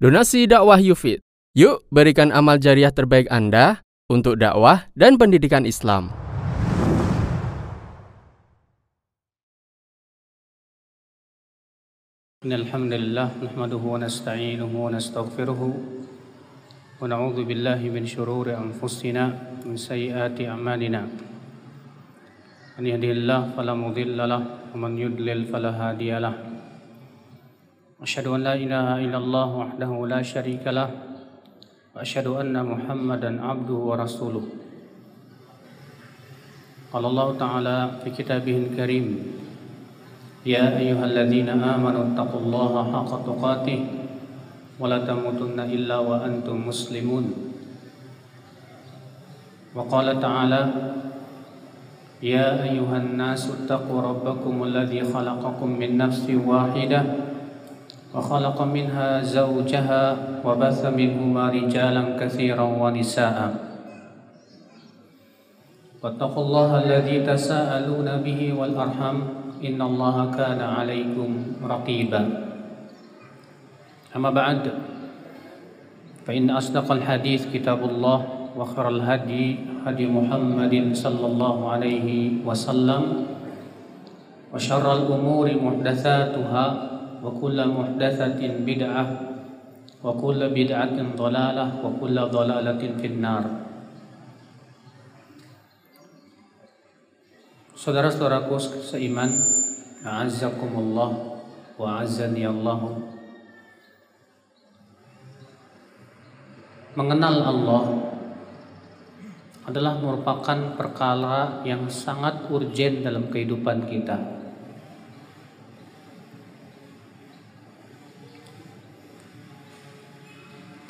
Donasi dakwah Yufid. Yuk berikan amal jariah terbaik Anda untuk dakwah dan pendidikan Islam. إن الحمد لله نحمده ونستعينه ونستغفره ونعوذ بالله من شرور أنفسنا ومن سيئات أعمالنا من يهده الله فلا مضل له ومن يضلل فلا هادي له أشهد أن لا إله إلا الله وحده لا شريك له وأشهد أن محمدا عبده ورسوله قال الله تعالى في كتابه الكريم يا أيها الذين آمنوا اتقوا الله حق تقاته ولا تموتن إلا وأنتم مسلمون وقال تعالى يا أيها الناس اتقوا ربكم الذي خلقكم من نفس واحدة وخلق منها زوجها وبث منهما رجالا كثيرا ونساء. واتقوا الله الذي تساءلون به والأرحم إن الله كان عليكم رقيبا. أما بعد فإن أصدق الحديث كتاب الله وخير الهدي هدي محمد صلى الله عليه وسلم وشر الأمور محدثاتها وكل محدثة بدعة وكل بدعة ضلالة وكل ضلالة في النار Saudara-saudaraku seiman, a'azzakumullah wa azzani Allah. Mengenal Allah adalah merupakan perkara yang sangat urgen dalam kehidupan kita.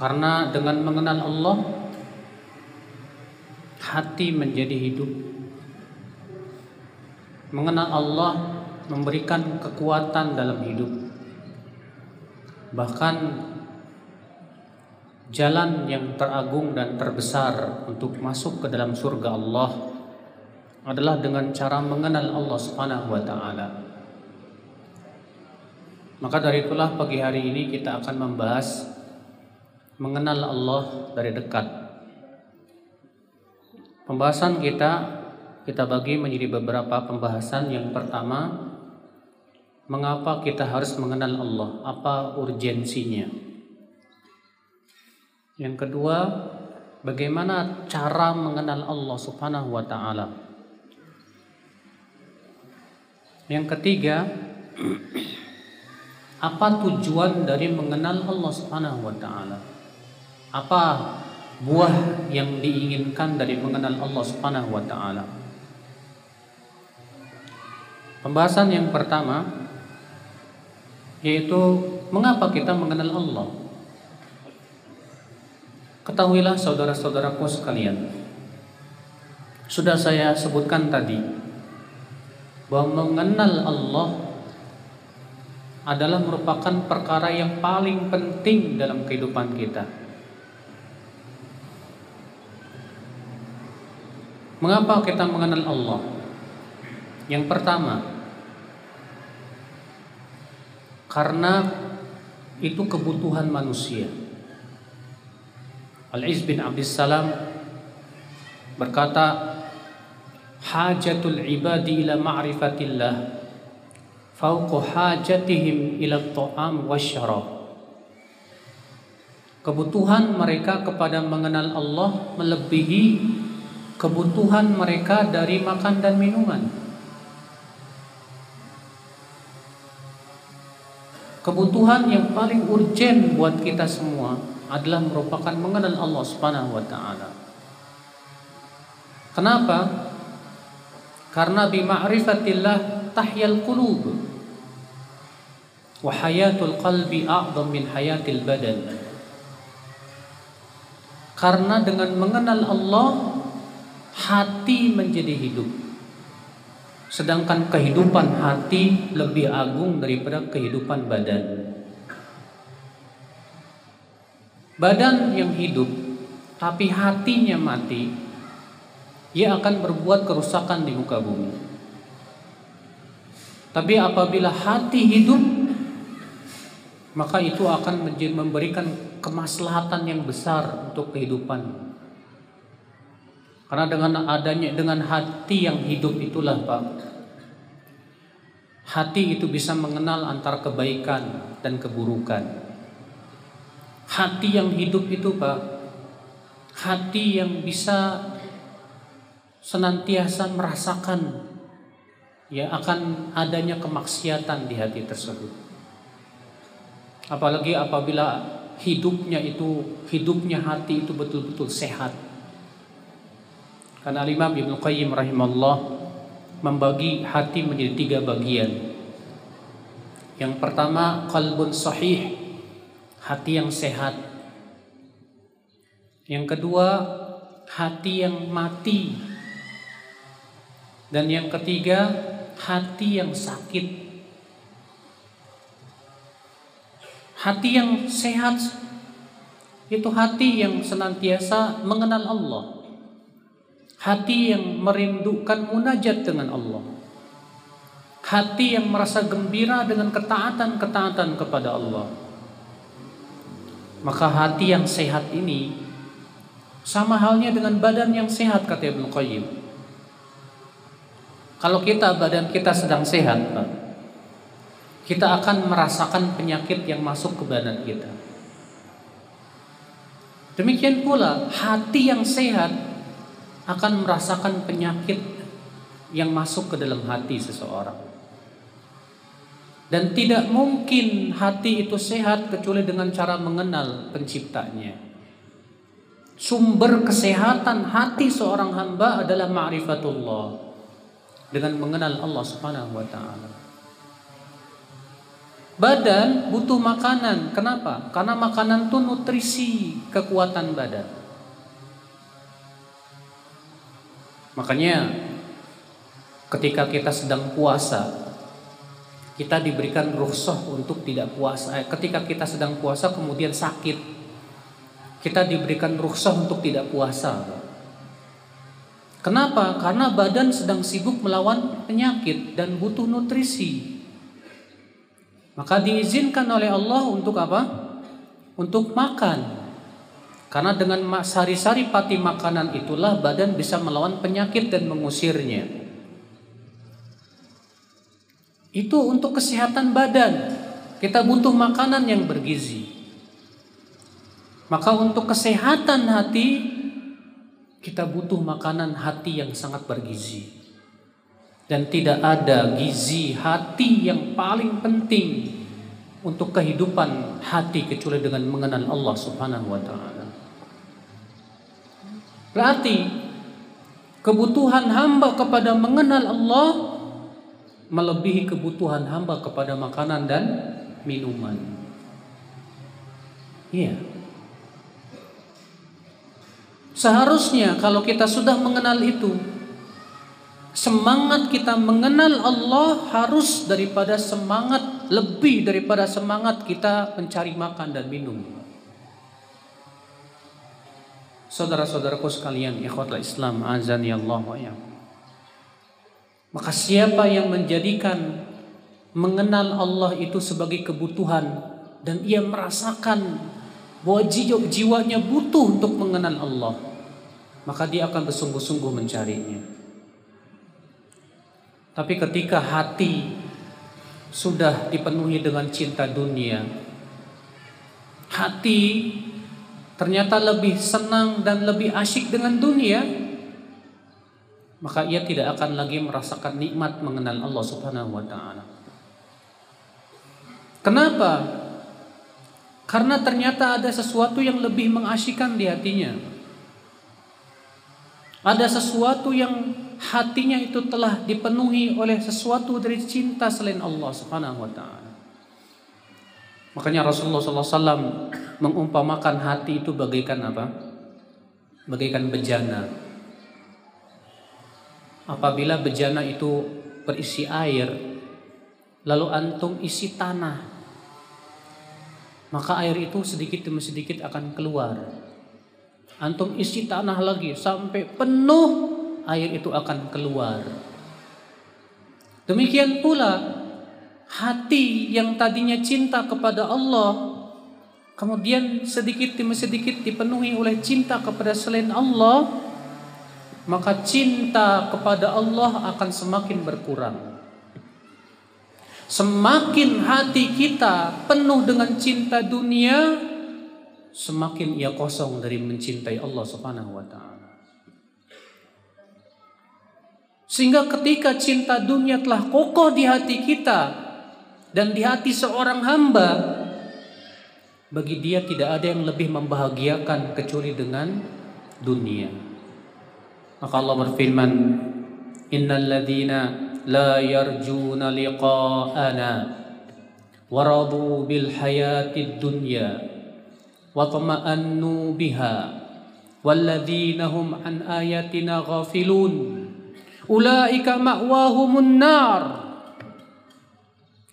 Karena dengan mengenal Allah, hati menjadi hidup Mengenal Allah memberikan kekuatan dalam hidup. Bahkan jalan yang teragung dan terbesar untuk masuk ke dalam surga Allah adalah dengan cara mengenal Allah Subhanahu wa taala. Maka dari itulah pagi hari ini kita akan membahas mengenal Allah dari dekat. Pembahasan kita kita bagi menjadi beberapa pembahasan. Yang pertama, mengapa kita harus mengenal Allah? Apa urgensinya? Yang kedua, bagaimana cara mengenal Allah Subhanahu wa taala? Yang ketiga, apa tujuan dari mengenal Allah Subhanahu wa taala? Apa buah yang diinginkan dari mengenal Allah Subhanahu wa taala? Pembahasan yang pertama yaitu mengapa kita mengenal Allah. Ketahuilah saudara-saudaraku sekalian. Sudah saya sebutkan tadi bahwa mengenal Allah adalah merupakan perkara yang paling penting dalam kehidupan kita. Mengapa kita mengenal Allah? Yang pertama, karena itu kebutuhan manusia. Al-Iz bin Abdissalam berkata, "Hajatul ibadi ila ma'rifatillah fauqa hajatihim ila ta'am wasyarab." Kebutuhan mereka kepada mengenal Allah melebihi kebutuhan mereka dari makan dan minuman. Kebutuhan yang paling urgen buat kita semua adalah merupakan mengenal Allah Subhanahu wa taala. Kenapa? Karena bi ma'rifatillah tahyal qulub. Wa hayatul qalbi a'dham min hayatil badan. Karena dengan mengenal Allah hati menjadi hidup. Sedangkan kehidupan hati lebih agung daripada kehidupan badan. Badan yang hidup tapi hatinya mati, ia akan berbuat kerusakan di muka bumi. Tapi apabila hati hidup, maka itu akan memberikan kemaslahatan yang besar untuk kehidupan. Karena dengan adanya dengan hati yang hidup itulah Pak. Hati itu bisa mengenal antara kebaikan dan keburukan. Hati yang hidup itu Pak, hati yang bisa senantiasa merasakan ya akan adanya kemaksiatan di hati tersebut. Apalagi apabila hidupnya itu hidupnya hati itu betul-betul sehat. Karena Imam Ibnu Qayyim rahimahullah membagi hati menjadi tiga bagian. Yang pertama kalbun sahih, hati yang sehat. Yang kedua hati yang mati. Dan yang ketiga hati yang sakit. Hati yang sehat itu hati yang senantiasa mengenal Allah. Hati yang merindukan munajat dengan Allah. Hati yang merasa gembira dengan ketaatan-ketaatan kepada Allah. Maka hati yang sehat ini sama halnya dengan badan yang sehat kata Ibnu Qayyim. Kalau kita badan kita sedang sehat, kita akan merasakan penyakit yang masuk ke badan kita. Demikian pula hati yang sehat akan merasakan penyakit yang masuk ke dalam hati seseorang. Dan tidak mungkin hati itu sehat kecuali dengan cara mengenal penciptanya. Sumber kesehatan hati seorang hamba adalah ma'rifatullah dengan mengenal Allah Subhanahu wa taala. Badan butuh makanan. Kenapa? Karena makanan itu nutrisi kekuatan badan. Makanya ketika kita sedang puasa, kita diberikan rukhsah untuk tidak puasa. Eh, ketika kita sedang puasa kemudian sakit, kita diberikan rukhsah untuk tidak puasa. Kenapa? Karena badan sedang sibuk melawan penyakit dan butuh nutrisi. Maka diizinkan oleh Allah untuk apa? Untuk makan. Karena dengan sari-sari pati makanan itulah badan bisa melawan penyakit dan mengusirnya. Itu untuk kesehatan badan. Kita butuh makanan yang bergizi. Maka untuk kesehatan hati kita butuh makanan hati yang sangat bergizi. Dan tidak ada gizi hati yang paling penting untuk kehidupan hati kecuali dengan mengenal Allah Subhanahu wa taala. Berarti kebutuhan hamba kepada mengenal Allah melebihi kebutuhan hamba kepada makanan dan minuman. Iya. Seharusnya kalau kita sudah mengenal itu, semangat kita mengenal Allah harus daripada semangat lebih daripada semangat kita mencari makan dan minum. Saudara-saudaraku sekalian, ikhwatul Islam, azani Allah wa ya. Maka siapa yang menjadikan mengenal Allah itu sebagai kebutuhan dan ia merasakan bahwa jiwanya butuh untuk mengenal Allah, maka dia akan bersungguh-sungguh mencarinya. Tapi ketika hati sudah dipenuhi dengan cinta dunia, hati ternyata lebih senang dan lebih asyik dengan dunia, maka ia tidak akan lagi merasakan nikmat mengenal Allah Subhanahu wa taala. Kenapa? Karena ternyata ada sesuatu yang lebih mengasyikkan di hatinya. Ada sesuatu yang hatinya itu telah dipenuhi oleh sesuatu dari cinta selain Allah Subhanahu wa taala. Makanya Rasulullah SAW mengumpamakan hati itu bagaikan apa? Bagaikan bejana. Apabila bejana itu berisi air, lalu antum isi tanah, maka air itu sedikit demi sedikit akan keluar. Antum isi tanah lagi sampai penuh, air itu akan keluar. Demikian pula hati yang tadinya cinta kepada Allah kemudian sedikit demi sedikit dipenuhi oleh cinta kepada selain Allah maka cinta kepada Allah akan semakin berkurang. Semakin hati kita penuh dengan cinta dunia semakin ia kosong dari mencintai Allah Subhanahu wa taala. Sehingga ketika cinta dunia telah kokoh di hati kita dan di hati seorang hamba, bagi dia tidak ada yang lebih membahagiakan kecuali dengan dunia. Maka Allah berfirman, Innal ladhina la yarjuna liqa'ana waradu bil hayatid dunya wa tama'annu biha walladzina hum an ayatina ghafilun ulaika ma'wahumun nar.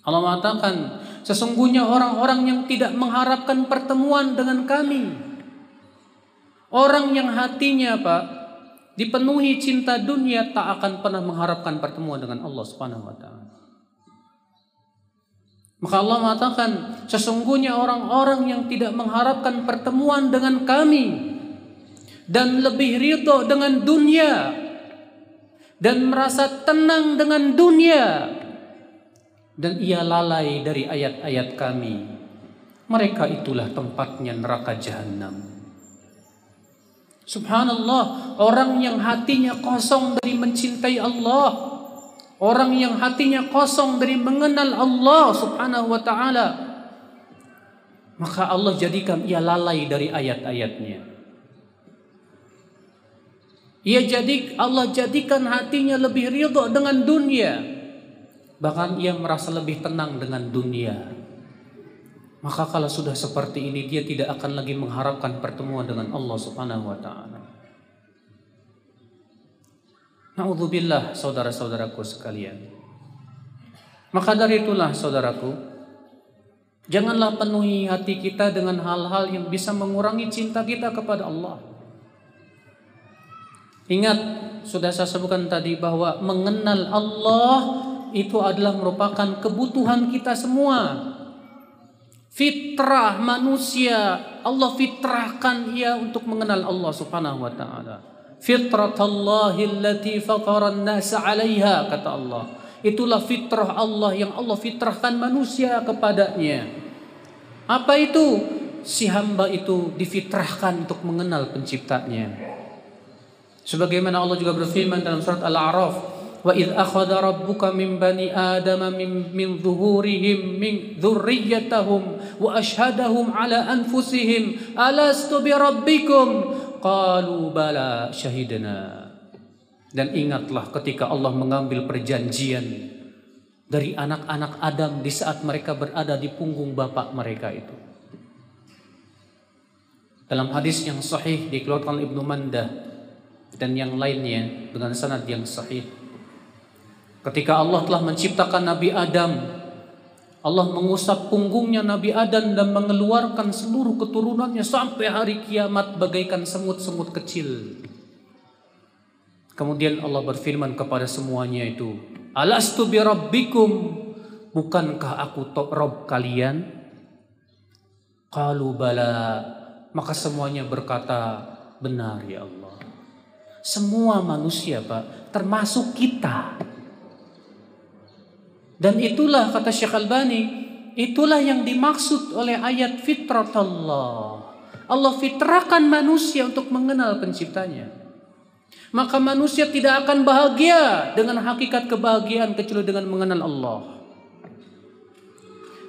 Allah mengatakan, sesungguhnya orang-orang yang tidak mengharapkan pertemuan dengan kami. Orang yang hatinya Pak dipenuhi cinta dunia tak akan pernah mengharapkan pertemuan dengan Allah Subhanahu wa taala. Maka Allah mengatakan, sesungguhnya orang-orang yang tidak mengharapkan pertemuan dengan kami dan lebih ridho dengan dunia dan merasa tenang dengan dunia dan ia lalai dari ayat-ayat kami. Mereka itulah tempatnya neraka jahanam subhanallah orang yang hatinya kosong dari mencintai Allah. Orang yang hatinya kosong dari mengenal Allah subhanahu wa taala. Maka Allah jadikan ia lalai dari ayat-ayatnya. Ia jadi Allah jadikan hatinya lebih ridho dengan dunia. Bahkan ia merasa lebih tenang dengan dunia. Maka kalau sudah seperti ini dia tidak akan lagi mengharapkan pertemuan dengan Allah Subhanahu wa taala. Nauzubillah saudara-saudaraku sekalian. Maka dari itulah saudaraku, janganlah penuhi hati kita dengan hal-hal yang bisa mengurangi cinta kita kepada Allah. Ingat, sudah saya sebutkan tadi bahwa mengenal Allah itu adalah merupakan kebutuhan kita semua. Fitrah manusia, Allah fitrahkan ia untuk mengenal Allah Subhanahu wa taala. Fitratallahi allati fatara an-nasa 'alaiha kata Allah. Itulah fitrah Allah yang Allah fitrahkan manusia kepadanya. Apa itu? Si hamba itu difitrahkan untuk mengenal penciptanya. Sebagaimana Allah juga berfirman dalam surat Al-A'raf, "Wa idh akhadha rabbuka min bani Adam min min zuhurihim min dzurriyyatahum wa ashhadahum ala anfusihim alastu bi rabbikum?" Qalu bala syahidna. Dan ingatlah ketika Allah mengambil perjanjian dari anak-anak Adam di saat mereka berada di punggung bapak mereka itu. Dalam hadis yang sahih dikeluarkan Ibnu Mandah dan yang lainnya dengan sanad yang sahih. Ketika Allah telah menciptakan Nabi Adam, Allah mengusap punggungnya Nabi Adam dan mengeluarkan seluruh keturunannya sampai hari kiamat bagaikan semut-semut kecil. Kemudian Allah berfirman kepada semuanya itu, Alastu bi rabbikum, bukankah aku rob kalian? Qalu bala, maka semuanya berkata, benar ya Allah. Semua manusia, Pak, termasuk kita. Dan itulah kata Syekh Albani, itulah yang dimaksud oleh ayat fitrat Allah. Allah fitrahkan manusia untuk mengenal penciptanya. Maka manusia tidak akan bahagia dengan hakikat kebahagiaan kecuali dengan mengenal Allah.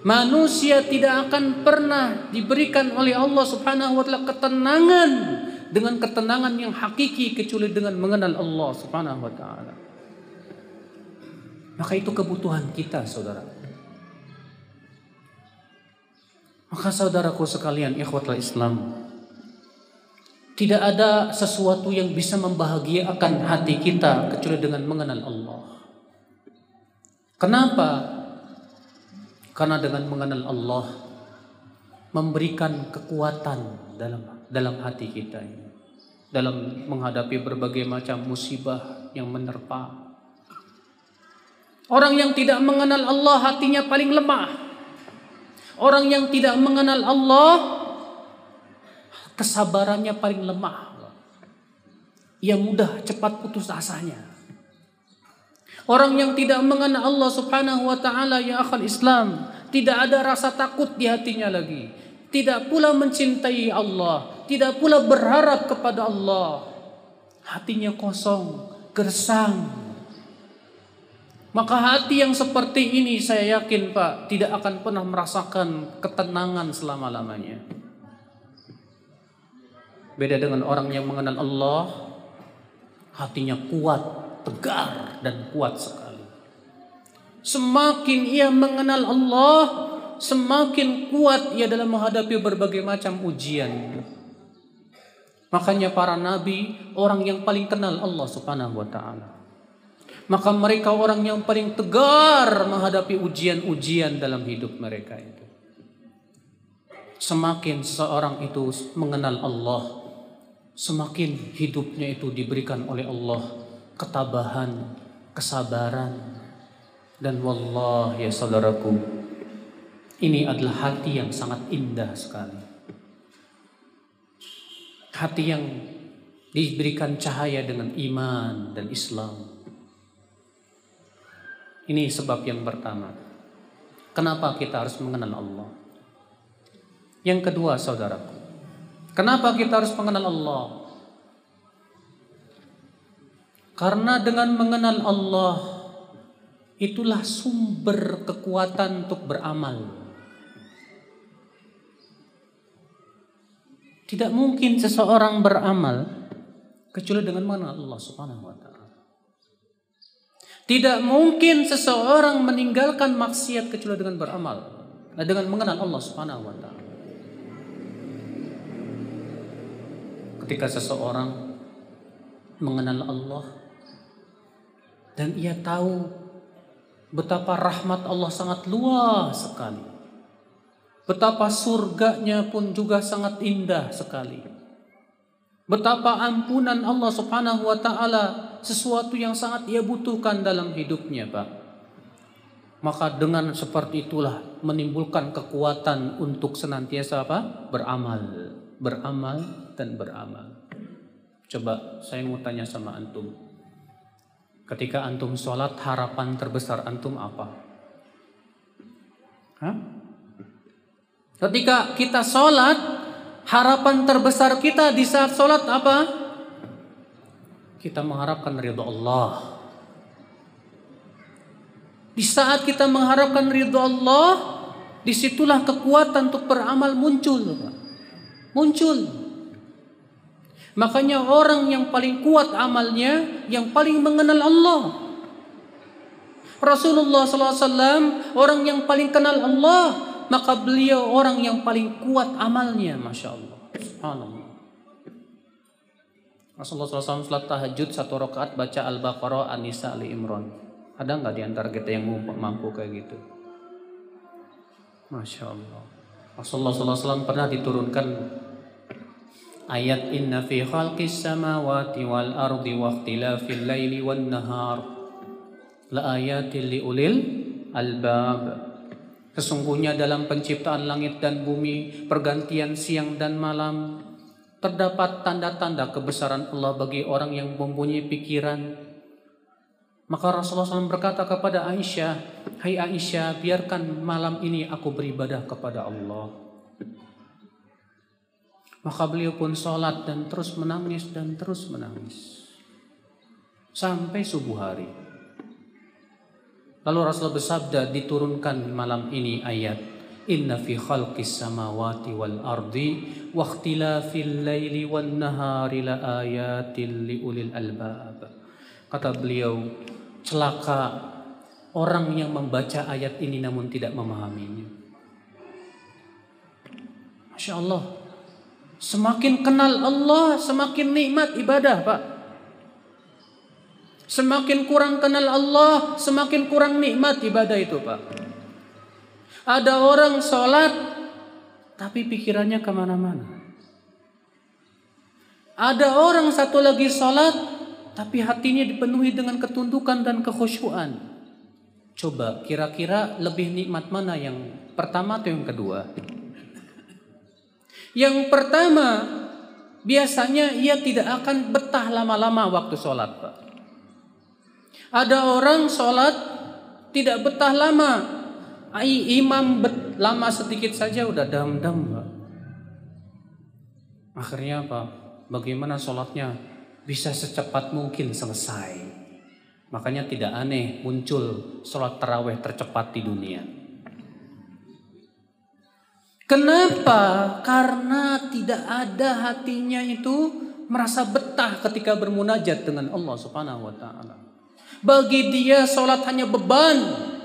Manusia tidak akan pernah diberikan oleh Allah Subhanahu wa taala ketenangan dengan ketenangan yang hakiki kecuali dengan mengenal Allah Subhanahu wa taala. Maka itu kebutuhan kita, Saudara. Maka saudaraku sekalian ikhwatul Islam, tidak ada sesuatu yang bisa membahagiakan hati kita kecuali dengan mengenal Allah. Kenapa? Karena dengan mengenal Allah memberikan kekuatan dalam dalam hati kita ini dalam menghadapi berbagai macam musibah yang menerpa Orang yang tidak mengenal Allah hatinya paling lemah. Orang yang tidak mengenal Allah kesabarannya paling lemah. Ia mudah cepat putus asanya. Orang yang tidak mengenal Allah Subhanahu wa taala ya akhal Islam, tidak ada rasa takut di hatinya lagi. Tidak pula mencintai Allah, tidak pula berharap kepada Allah. Hatinya kosong, gersang. Maka hati yang seperti ini saya yakin Pak tidak akan pernah merasakan ketenangan selama-lamanya. Beda dengan orang yang mengenal Allah, hatinya kuat, tegar dan kuat sekali. Semakin ia mengenal Allah, semakin kuat ia dalam menghadapi berbagai macam ujian. Makanya para nabi orang yang paling kenal Allah Subhanahu wa taala. Maka mereka orang yang paling tegar menghadapi ujian-ujian dalam hidup mereka itu. Semakin seorang itu mengenal Allah, semakin hidupnya itu diberikan oleh Allah ketabahan, kesabaran. Dan wallah ya saudaraku, ini adalah hati yang sangat indah sekali. Hati yang diberikan cahaya dengan iman dan Islam. Ini sebab yang pertama. Kenapa kita harus mengenal Allah? Yang kedua, saudaraku. Kenapa kita harus mengenal Allah? Karena dengan mengenal Allah itulah sumber kekuatan untuk beramal. Tidak mungkin seseorang beramal kecuali dengan mengenal Allah Subhanahu wa taala. Tidak mungkin seseorang meninggalkan maksiat kecuali dengan beramal, dengan mengenal Allah Subhanahu wa taala. Ketika seseorang mengenal Allah dan ia tahu betapa rahmat Allah sangat luas sekali Betapa surganya pun juga sangat indah sekali. Betapa ampunan Allah Subhanahu wa taala sesuatu yang sangat ia butuhkan dalam hidupnya, Pak. Maka dengan seperti itulah menimbulkan kekuatan untuk senantiasa apa? Beramal, beramal dan beramal. Coba saya mau tanya sama antum. Ketika antum sholat harapan terbesar antum apa? Hah? Ketika kita sholat, harapan terbesar kita di saat sholat apa? Kita mengharapkan ridho Allah. Di saat kita mengharapkan ridho Allah, di situlah kekuatan untuk beramal muncul. Muncul. Makanya orang yang paling kuat amalnya, yang paling mengenal Allah. Rasulullah SAW orang yang paling kenal Allah maka beliau orang yang paling kuat amalnya, masya Allah. Subhanallah. Rasulullah SAW salat tahajud satu rakaat baca Al-Baqarah, An-Nisa, Ali Imran. Ada nggak di antara kita yang mampu kayak gitu? Masya Allah. Rasulullah SAW pernah diturunkan ayat inna fi khalqis samawati wal ardi wa ikhtilafil laili wan nahar la ayatin li ulil albab Sesungguhnya dalam penciptaan langit dan bumi, pergantian siang dan malam, terdapat tanda-tanda kebesaran Allah bagi orang yang mempunyai pikiran. Maka Rasulullah SAW berkata kepada Aisyah, Hai Aisyah, biarkan malam ini aku beribadah kepada Allah. Maka beliau pun sholat dan terus menangis dan terus menangis. Sampai subuh hari. Lalu Rasulullah bersabda diturunkan malam ini ayat Inna fi khalqis samawati wal ardi wa ikhtilafil laili wan nahari la ayatil li ulil albab. Kata beliau, celaka orang yang membaca ayat ini namun tidak memahaminya. Masya Allah. Semakin kenal Allah, semakin nikmat ibadah, Pak. Semakin kurang kenal Allah, semakin kurang nikmat ibadah itu, Pak. Ada orang sholat, tapi pikirannya ke mana-mana. Ada orang satu lagi sholat, tapi hatinya dipenuhi dengan ketundukan dan kekhusyuan. Coba kira-kira lebih nikmat mana yang pertama atau yang kedua? Yang pertama biasanya ia tidak akan betah lama-lama waktu sholat Pak. Ada orang sholat tidak betah lama. Ai, imam bet, lama sedikit saja udah dam-dam Pak. Akhirnya apa? Bagaimana sholatnya bisa secepat mungkin selesai. Makanya tidak aneh muncul sholat taraweh tercepat di dunia. Kenapa? Karena tidak ada hatinya itu merasa betah ketika bermunajat dengan Allah Subhanahu wa taala. Bagi dia sholat hanya beban.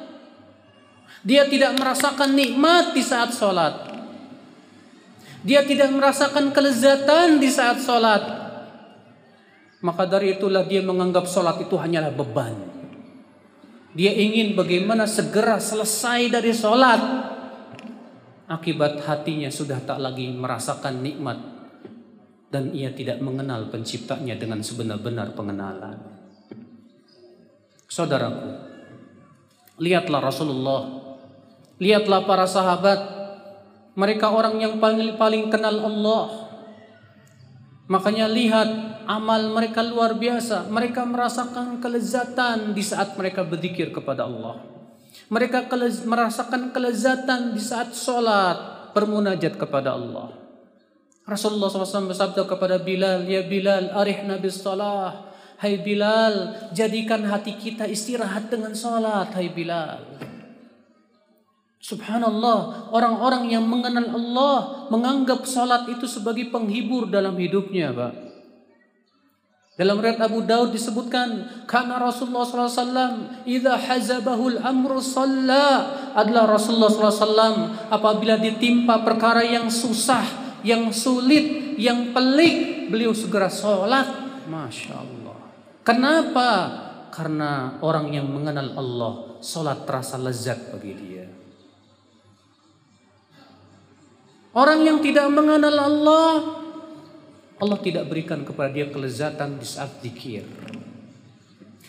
Dia tidak merasakan nikmat di saat sholat. Dia tidak merasakan kelezatan di saat sholat. Maka dari itulah dia menganggap sholat itu hanyalah beban. Dia ingin bagaimana segera selesai dari sholat. Akibat hatinya sudah tak lagi merasakan nikmat. Dan ia tidak mengenal penciptanya dengan sebenar-benar pengenalan. Saudaraku, lihatlah Rasulullah. Lihatlah para sahabat. Mereka orang yang paling, paling kenal Allah. Makanya lihat amal mereka luar biasa. Mereka merasakan kelezatan di saat mereka berzikir kepada Allah. Mereka kelez, merasakan kelezatan di saat sholat bermunajat kepada Allah. Rasulullah SAW bersabda kepada Bilal, Ya Bilal, arih nabi salah. Hai Bilal, jadikan hati kita istirahat dengan sholat. Hai Bilal. Subhanallah, orang-orang yang mengenal Allah menganggap sholat itu sebagai penghibur dalam hidupnya, Pak. Dalam riwayat Abu Daud disebutkan karena Rasulullah SAW idza hazabahul amru salla adalah Rasulullah SAW apabila ditimpa perkara yang susah, yang sulit, yang pelik, beliau segera sholat. Masya Allah. Kenapa? Karena orang yang mengenal Allah, sholat terasa lezat bagi dia. Orang yang tidak mengenal Allah, Allah tidak berikan kepada dia kelezatan di saat dikir.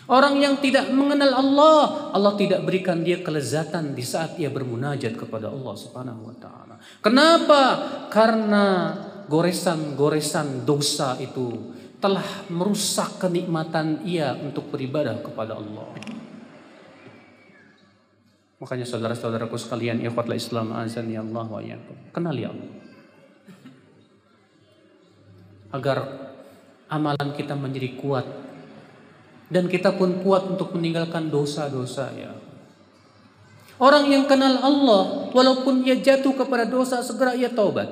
Orang yang tidak mengenal Allah, Allah tidak berikan dia kelezatan di saat ia bermunajat kepada Allah Subhanahu wa taala. Kenapa? Karena goresan-goresan dosa itu telah merusak kenikmatan ia untuk beribadah kepada Allah. Makanya saudara-saudaraku sekalian, ikhwatul Islam azan ya Allah wa Kenali Allah agar amalan kita menjadi kuat dan kita pun kuat untuk meninggalkan dosa-dosa ya. Orang yang kenal Allah walaupun ia jatuh kepada dosa segera ia taubat.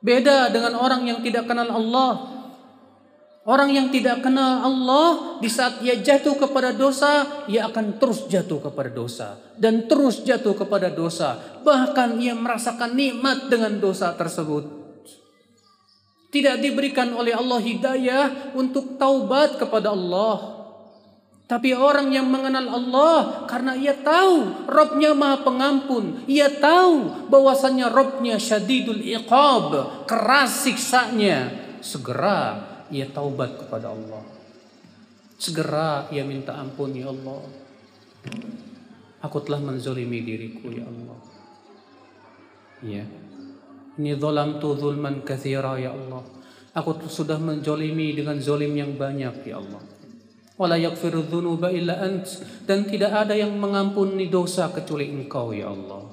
Beda dengan orang yang tidak kenal Allah. Orang yang tidak kenal Allah di saat ia jatuh kepada dosa, ia akan terus jatuh kepada dosa dan terus jatuh kepada dosa. Bahkan ia merasakan nikmat dengan dosa tersebut. Tidak diberikan oleh Allah hidayah untuk taubat kepada Allah. Tapi orang yang mengenal Allah karena ia tahu Robnya maha pengampun. Ia tahu bahwasannya Robnya syadidul iqab. Keras siksanya. Segera ia taubat kepada Allah. Segera ia minta ampun ya Allah. Aku telah menzolimi diriku ya Allah. Ya. Ini zalam tu zulman kathira ya Allah. Aku sudah menjolimi dengan zolim yang banyak ya Allah. Wala yakfiru dhunuba illa ant. Dan tidak ada yang mengampuni dosa kecuali engkau ya Allah.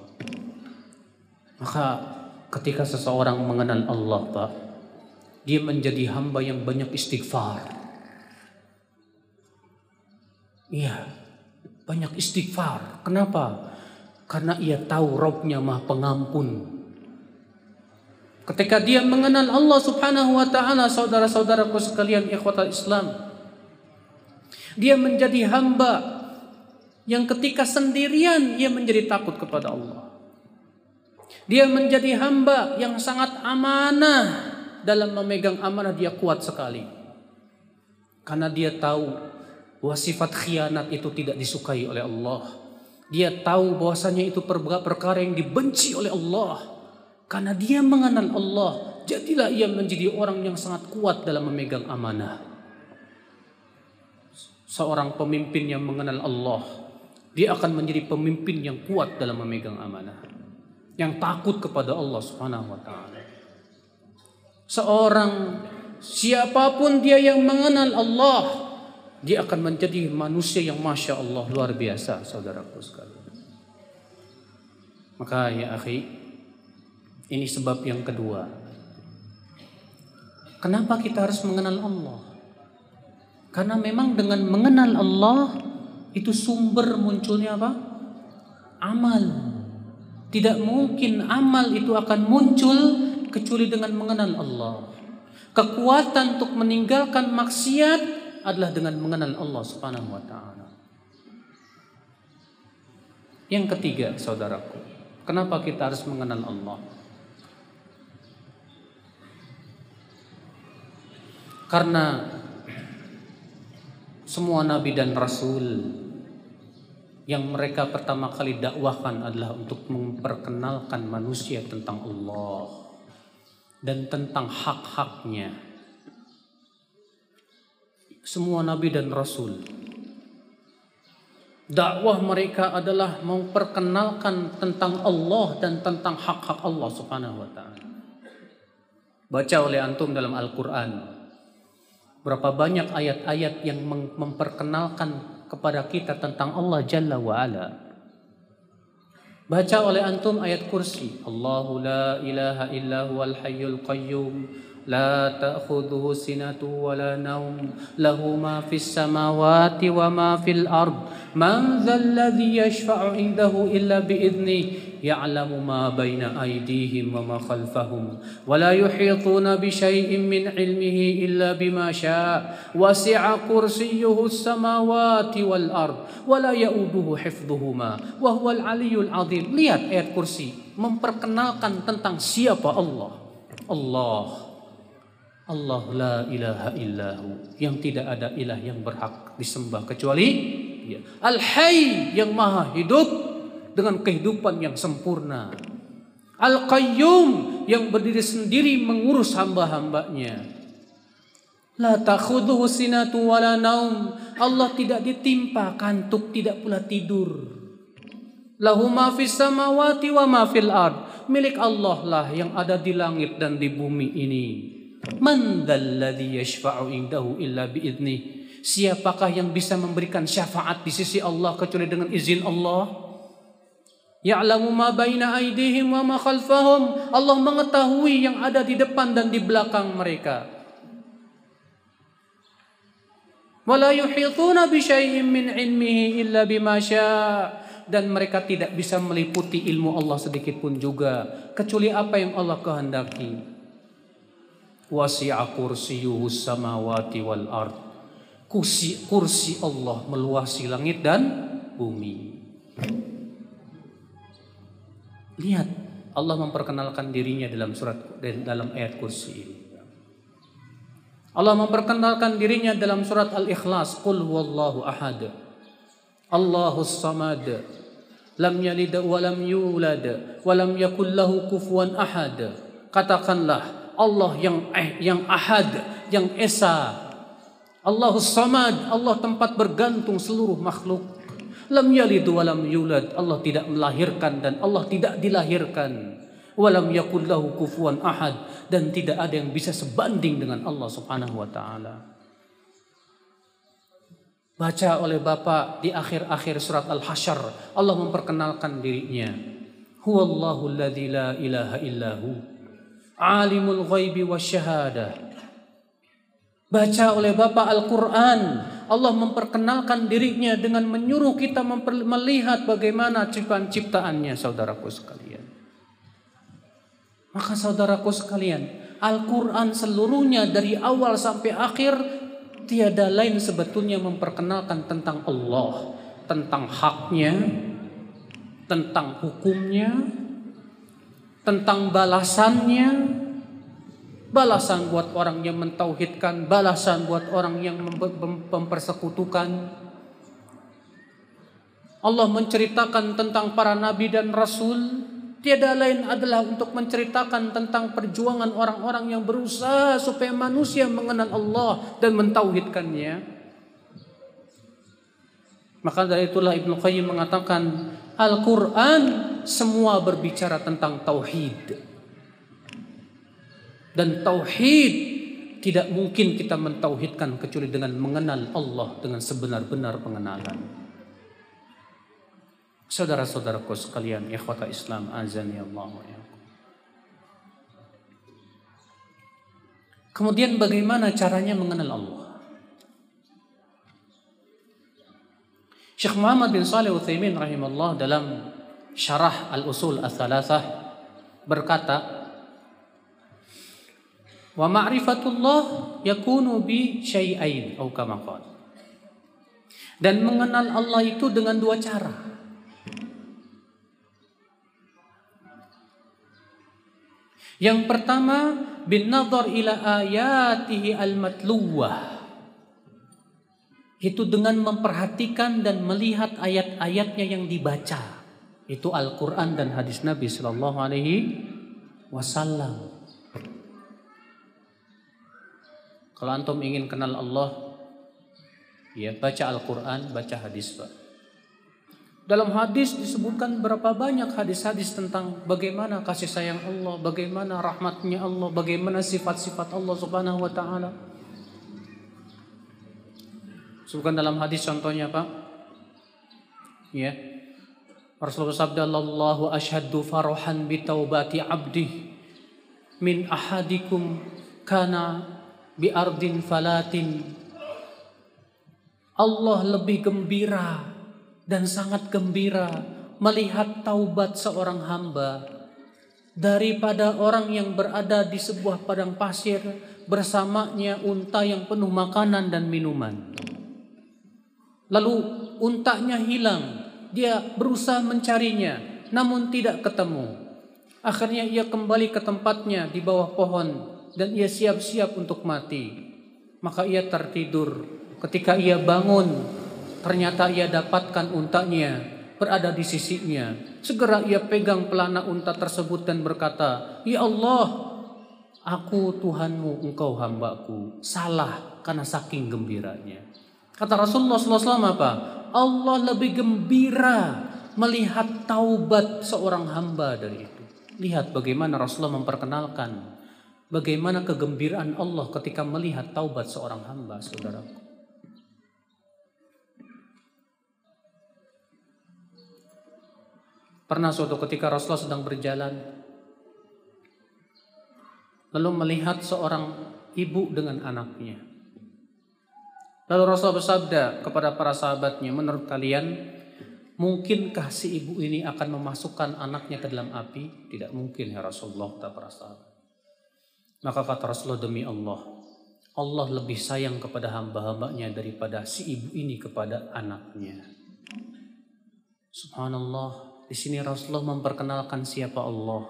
Maka ketika seseorang mengenal Allah Pak. Dia menjadi hamba yang banyak istighfar. Iya, banyak istighfar. Kenapa? Karena ia tahu Robnya maha pengampun. Ketika dia mengenal Allah subhanahu wa ta'ala, saudara-saudaraku sekalian ikhwatal Islam. Dia menjadi hamba yang ketika sendirian ia menjadi takut kepada Allah. Dia menjadi hamba yang sangat amanah dalam memegang amanah dia kuat sekali. Karena dia tahu bahwa sifat khianat itu tidak disukai oleh Allah. Dia tahu bahwasanya itu perkara yang dibenci oleh Allah. Karena dia mengenal Allah, jadilah ia menjadi orang yang sangat kuat dalam memegang amanah. seorang pemimpin yang mengenal Allah, dia akan menjadi pemimpin yang kuat dalam memegang amanah. Yang takut kepada Allah Subhanahu wa taala. Seorang siapa pun dia yang mengenal Allah, dia akan menjadi manusia yang masya Allah luar biasa, saudaraku sekalian. Maka ya akhi, ini sebab yang kedua. Kenapa kita harus mengenal Allah? Karena memang dengan mengenal Allah itu sumber munculnya apa? Amal. Tidak mungkin amal itu akan muncul kecuali dengan mengenal Allah. Kekuatan untuk meninggalkan maksiat adalah dengan mengenal Allah Subhanahu wa taala. Yang ketiga, saudaraku, kenapa kita harus mengenal Allah? Karena semua nabi dan rasul yang mereka pertama kali dakwahkan adalah untuk memperkenalkan manusia tentang Allah dan tentang hak-haknya. Semua nabi dan rasul dakwah mereka adalah memperkenalkan tentang Allah dan tentang hak-hak Allah Subhanahu wa taala. Baca oleh antum dalam Al-Qur'an Berapa banyak ayat-ayat yang memperkenalkan kepada kita tentang Allah Jalla wa Ala. Baca oleh antum ayat kursi. Allahu la ilaha illa huwal hayyul qayyum. لا تأخذه سنة ولا نوم له ما في السماوات وما في الأرض من ذا الذي يشفع عنده إلا بإذنه يعلم ما بين أيديهم وما خلفهم ولا يحيطون بشيء من علمه إلا بما شاء وسع كرسيه السماوات والأرض ولا يؤوده حفظهما وهو العلي العظيم lihat ayat kursi memperkenalkan tentang siapa Allah Allah Allah la ilaha illahu yang tidak ada ilah yang berhak disembah kecuali dia. Al-Hayy yang maha hidup dengan kehidupan yang sempurna. Al-Qayyum yang berdiri sendiri mengurus hamba-hambanya. La takhudhuhu sinatu wala naum. Allah tidak ditimpa kantuk, tidak pula tidur. Lahu ma fis samawati wa ma fil ard. Milik Allah lah yang ada di langit dan di bumi ini. Man dzalladzi yashfa'u indahu illa biidnih. Siapakah yang bisa memberikan syafaat di sisi Allah kecuali dengan izin Allah? Ya'lamu ma baina aydihim wa ma khalfahum. Allah mengetahui yang ada di depan dan di belakang mereka. Wala yuhituna bi syai'in min ilmihi illa bima dan mereka tidak bisa meliputi ilmu Allah sedikit pun juga kecuali apa yang Allah kehendaki wasi'a kursiyuhu samawati wal ard. Kursi, kursi Allah meluasi langit dan bumi. Lihat Allah memperkenalkan dirinya dalam surat dalam ayat kursi ini. Allah memperkenalkan dirinya dalam surat Al-Ikhlas, Qul huwallahu ahad. Allahus samad. Lam yalid wa lam yulad wa lam yakul lahu kufuwan ahad. Katakanlah Allah yang eh, yang ahad, yang esa. Allahus samad, Allah tempat bergantung seluruh makhluk. Lam yalid wa lam yulad, Allah tidak melahirkan dan Allah tidak dilahirkan. Walam yakul lahu kufuwan ahad dan tidak ada yang bisa sebanding dengan Allah Subhanahu wa taala. Baca oleh Bapak di akhir-akhir surat Al-Hasyr, Allah memperkenalkan dirinya. Huwallahu alladzi la ilaha illahu alimul ghaibi wasyahadah. Baca oleh Bapak Al-Quran. Allah memperkenalkan dirinya dengan menyuruh kita melihat bagaimana ciptaan-ciptaannya saudaraku sekalian. Maka saudaraku sekalian, Al-Quran seluruhnya dari awal sampai akhir tiada lain sebetulnya memperkenalkan tentang Allah, tentang haknya, tentang hukumnya, tentang balasannya, balasan buat orang yang mentauhidkan, balasan buat orang yang mempersekutukan. Allah menceritakan tentang para nabi dan rasul, tiada lain adalah untuk menceritakan tentang perjuangan orang-orang yang berusaha supaya manusia mengenal Allah dan mentauhidkannya. Maka dari itulah Ibnu Qayyim mengatakan Al-Quran semua berbicara tentang tauhid. Dan tauhid tidak mungkin kita mentauhidkan kecuali dengan mengenal Allah dengan sebenar-benar pengenalan. Saudara-saudaraku sekalian, ikhwata Islam azan ya Allah ya. Kemudian bagaimana caranya mengenal Allah? Syekh Muhammad bin Saleh Utsaimin rahimahullah dalam Syarah Al-Usul Ats-Tsalatsah berkata, Wa ma'rifatullah yakunu bi syai'ain atau kama Dan mengenal Allah itu dengan dua cara. Yang pertama bin nadhar ila ayatihi al-matluwah. Itu dengan memperhatikan dan melihat ayat-ayatnya yang dibaca. Itu Al-Qur'an dan hadis Nabi sallallahu alaihi wasallam. Kalau antum ingin kenal Allah, ya baca Al-Quran, baca hadis Pak. Dalam hadis disebutkan berapa banyak hadis-hadis tentang bagaimana kasih sayang Allah, bagaimana rahmatnya Allah, bagaimana sifat-sifat Allah subhanahu wa ta'ala. Sebutkan dalam hadis contohnya Pak. Ya. Rasulullah sabda Allahu farahan bi taubati abdi min ahadikum kana bi ardin falatin Allah lebih gembira dan sangat gembira melihat taubat seorang hamba daripada orang yang berada di sebuah padang pasir bersamanya unta yang penuh makanan dan minuman. Lalu untanya hilang, dia berusaha mencarinya namun tidak ketemu. Akhirnya ia kembali ke tempatnya di bawah pohon dan ia siap-siap untuk mati. Maka ia tertidur. Ketika ia bangun, ternyata ia dapatkan untanya berada di sisinya. Segera ia pegang pelana unta tersebut dan berkata, "Ya Allah, aku Tuhanmu, engkau hambaku." Salah karena saking gembiranya. Kata Rasulullah SAW apa? Allah lebih gembira melihat taubat seorang hamba dari itu. Lihat bagaimana Rasulullah memperkenalkan Bagaimana kegembiraan Allah ketika melihat taubat seorang hamba, saudaraku. Pernah suatu ketika Rasulullah sedang berjalan, lalu melihat seorang ibu dengan anaknya. Lalu Rasulullah bersabda kepada para sahabatnya, menurut kalian, mungkinkah si ibu ini akan memasukkan anaknya ke dalam api? Tidak mungkin ya Rasulullah, kata para sahabat. Maka kata Rasulullah demi Allah, Allah lebih sayang kepada hamba-hambanya daripada si ibu ini kepada anaknya. Subhanallah, di sini Rasulullah memperkenalkan siapa Allah.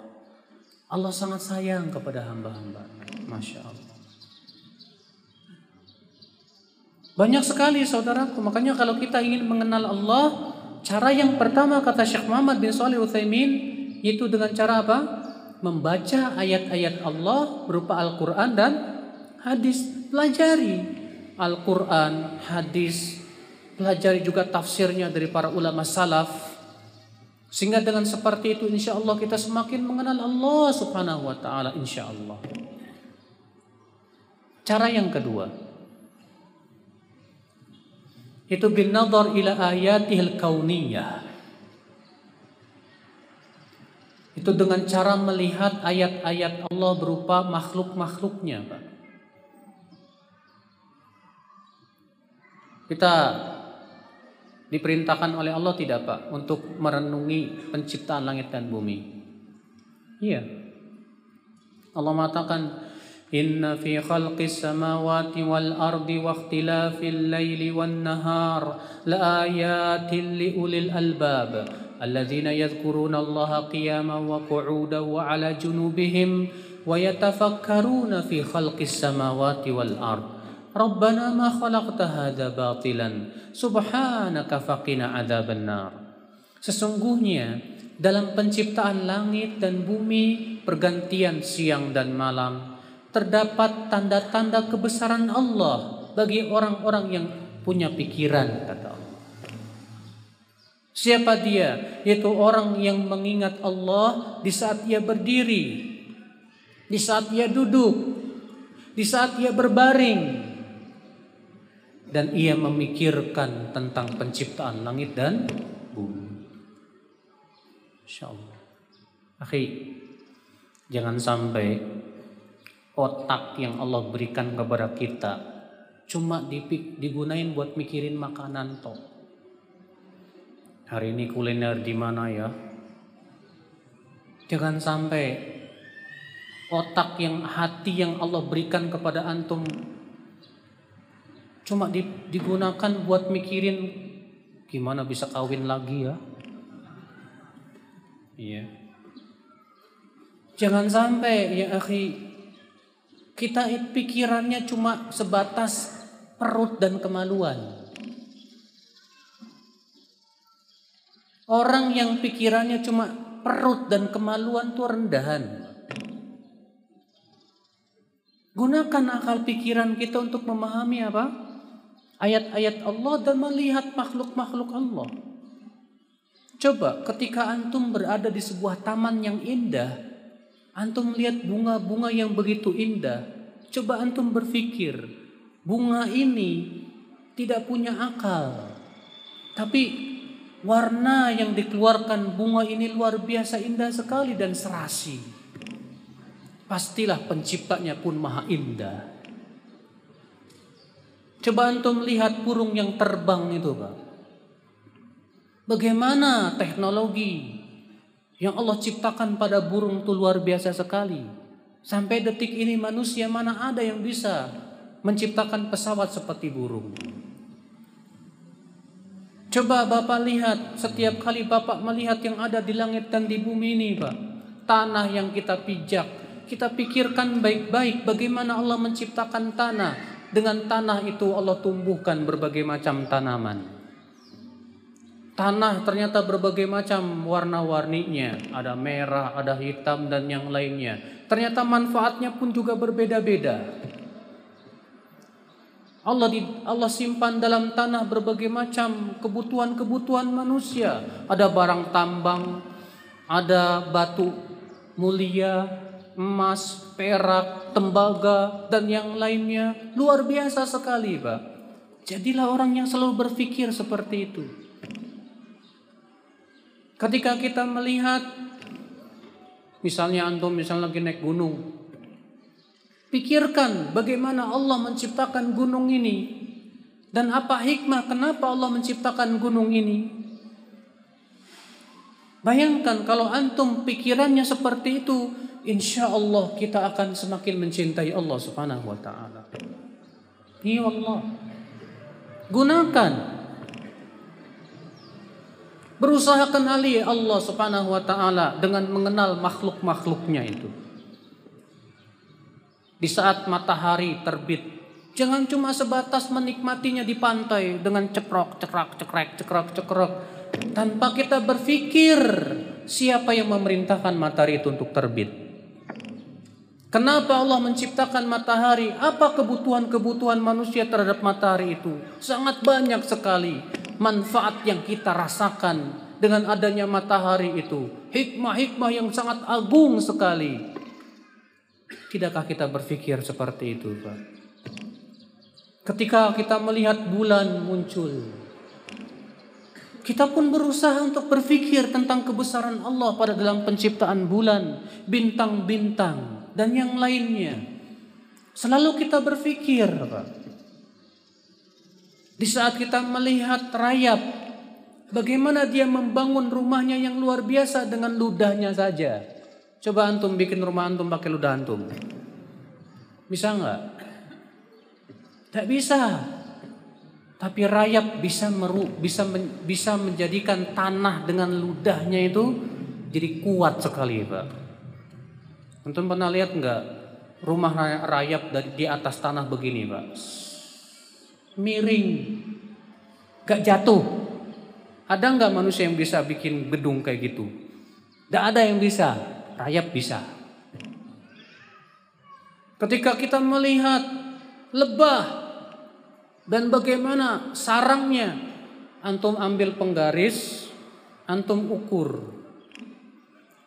Allah sangat sayang kepada hamba-hambanya. Masya Allah. Banyak sekali saudaraku, makanya kalau kita ingin mengenal Allah, cara yang pertama kata Syekh Muhammad bin Shalih Utsaimin itu dengan cara apa? Membaca ayat-ayat Allah berupa Al-Quran dan hadis. Pelajari Al-Quran, hadis, pelajari juga tafsirnya dari para ulama salaf. Sehingga dengan seperti itu insya Allah kita semakin mengenal Allah subhanahu wa ta'ala insya Allah. Cara yang kedua. Itu bin nadar ila ayatihil kauniyah Itu dengan cara melihat ayat-ayat Allah berupa makhluk-makhluknya, Pak. Kita diperintahkan oleh Allah tidak, Pak, untuk merenungi penciptaan langit dan bumi. Iya. Allah mengatakan Inna fi khalqis samawati wal ardi wa ikhtilafil laili wan nahar la ayatin li ulil albab الذين يذكرون الله قياما وقعودا وعلى جنوبهم ويتفكرون في خلق السماوات والأرض ربنا ما خلقت هذا باطلا سبحانك فقنا عذاب النار Sesungguhnya dalam penciptaan langit dan bumi pergantian siang dan malam terdapat tanda-tanda kebesaran Allah bagi orang-orang yang punya pikiran kata Allah Siapa dia? Yaitu orang yang mengingat Allah di saat ia berdiri, di saat ia duduk, di saat ia berbaring, dan ia memikirkan tentang penciptaan langit dan bumi. Insya Allah. Akhi, jangan sampai otak yang Allah berikan kepada kita cuma digunain buat mikirin makanan toh. Hari ini kuliner di mana ya? Jangan sampai otak yang hati yang Allah berikan kepada antum cuma digunakan buat mikirin gimana bisa kawin lagi ya. Iya. Jangan sampai ya akhi kita pikirannya cuma sebatas perut dan kemaluan. Orang yang pikirannya cuma perut dan kemaluan itu rendahan. Gunakan akal pikiran kita untuk memahami apa? Ayat-ayat Allah dan melihat makhluk-makhluk Allah. Coba ketika antum berada di sebuah taman yang indah, Antum lihat bunga-bunga yang begitu indah. Coba antum berpikir, bunga ini tidak punya akal. Tapi warna yang dikeluarkan bunga ini luar biasa indah sekali dan serasi. Pastilah penciptanya pun maha indah. Coba antum lihat burung yang terbang itu, Pak. Bagaimana teknologi yang Allah ciptakan pada burung itu luar biasa sekali. Sampai detik ini manusia mana ada yang bisa menciptakan pesawat seperti burung. Coba Bapak lihat setiap kali Bapak melihat yang ada di langit dan di bumi ini Pak. Tanah yang kita pijak. Kita pikirkan baik-baik bagaimana Allah menciptakan tanah. Dengan tanah itu Allah tumbuhkan berbagai macam tanaman. Tanah ternyata berbagai macam warna-warninya, ada merah, ada hitam dan yang lainnya. Ternyata manfaatnya pun juga berbeda-beda. Allah di, Allah simpan dalam tanah berbagai macam kebutuhan-kebutuhan manusia. Ada barang tambang, ada batu mulia, emas, perak, tembaga dan yang lainnya. Luar biasa sekali, Pak. Jadilah orang yang selalu berpikir seperti itu. Ketika kita melihat misalnya antum misalnya lagi naik gunung. Pikirkan bagaimana Allah menciptakan gunung ini dan apa hikmah kenapa Allah menciptakan gunung ini. Bayangkan kalau antum pikirannya seperti itu, insya Allah kita akan semakin mencintai Allah Subhanahu wa taala. Ya Allah. Gunakan Berusaha kenali Allah Subhanahu wa taala dengan mengenal makhluk-makhluknya itu. Di saat matahari terbit, jangan cuma sebatas menikmatinya di pantai dengan cekrok, cekrak, cekrek, cekrok, cekrok tanpa kita berpikir siapa yang memerintahkan matahari itu untuk terbit. Kenapa Allah menciptakan matahari? Apa kebutuhan-kebutuhan manusia terhadap matahari itu? Sangat banyak sekali manfaat yang kita rasakan dengan adanya matahari itu. Hikmah-hikmah yang sangat agung sekali. Tidakkah kita berpikir seperti itu, Pak? Ketika kita melihat bulan muncul, kita pun berusaha untuk berpikir tentang kebesaran Allah pada dalam penciptaan bulan, bintang-bintang, dan yang lainnya. Selalu kita berpikir, Pak. Di saat kita melihat rayap, bagaimana dia membangun rumahnya yang luar biasa dengan ludahnya saja. Coba antum bikin rumah antum pakai ludah antum. Bisa nggak? Tak bisa. Tapi rayap bisa meru, bisa men, bisa menjadikan tanah dengan ludahnya itu jadi kuat sekali, Pak. Antum pernah lihat nggak rumah rayap dari di atas tanah begini, Pak? miring, gak jatuh. Ada nggak manusia yang bisa bikin gedung kayak gitu? Tidak ada yang bisa, rayap bisa. Ketika kita melihat lebah dan bagaimana sarangnya, antum ambil penggaris, Antum ukur.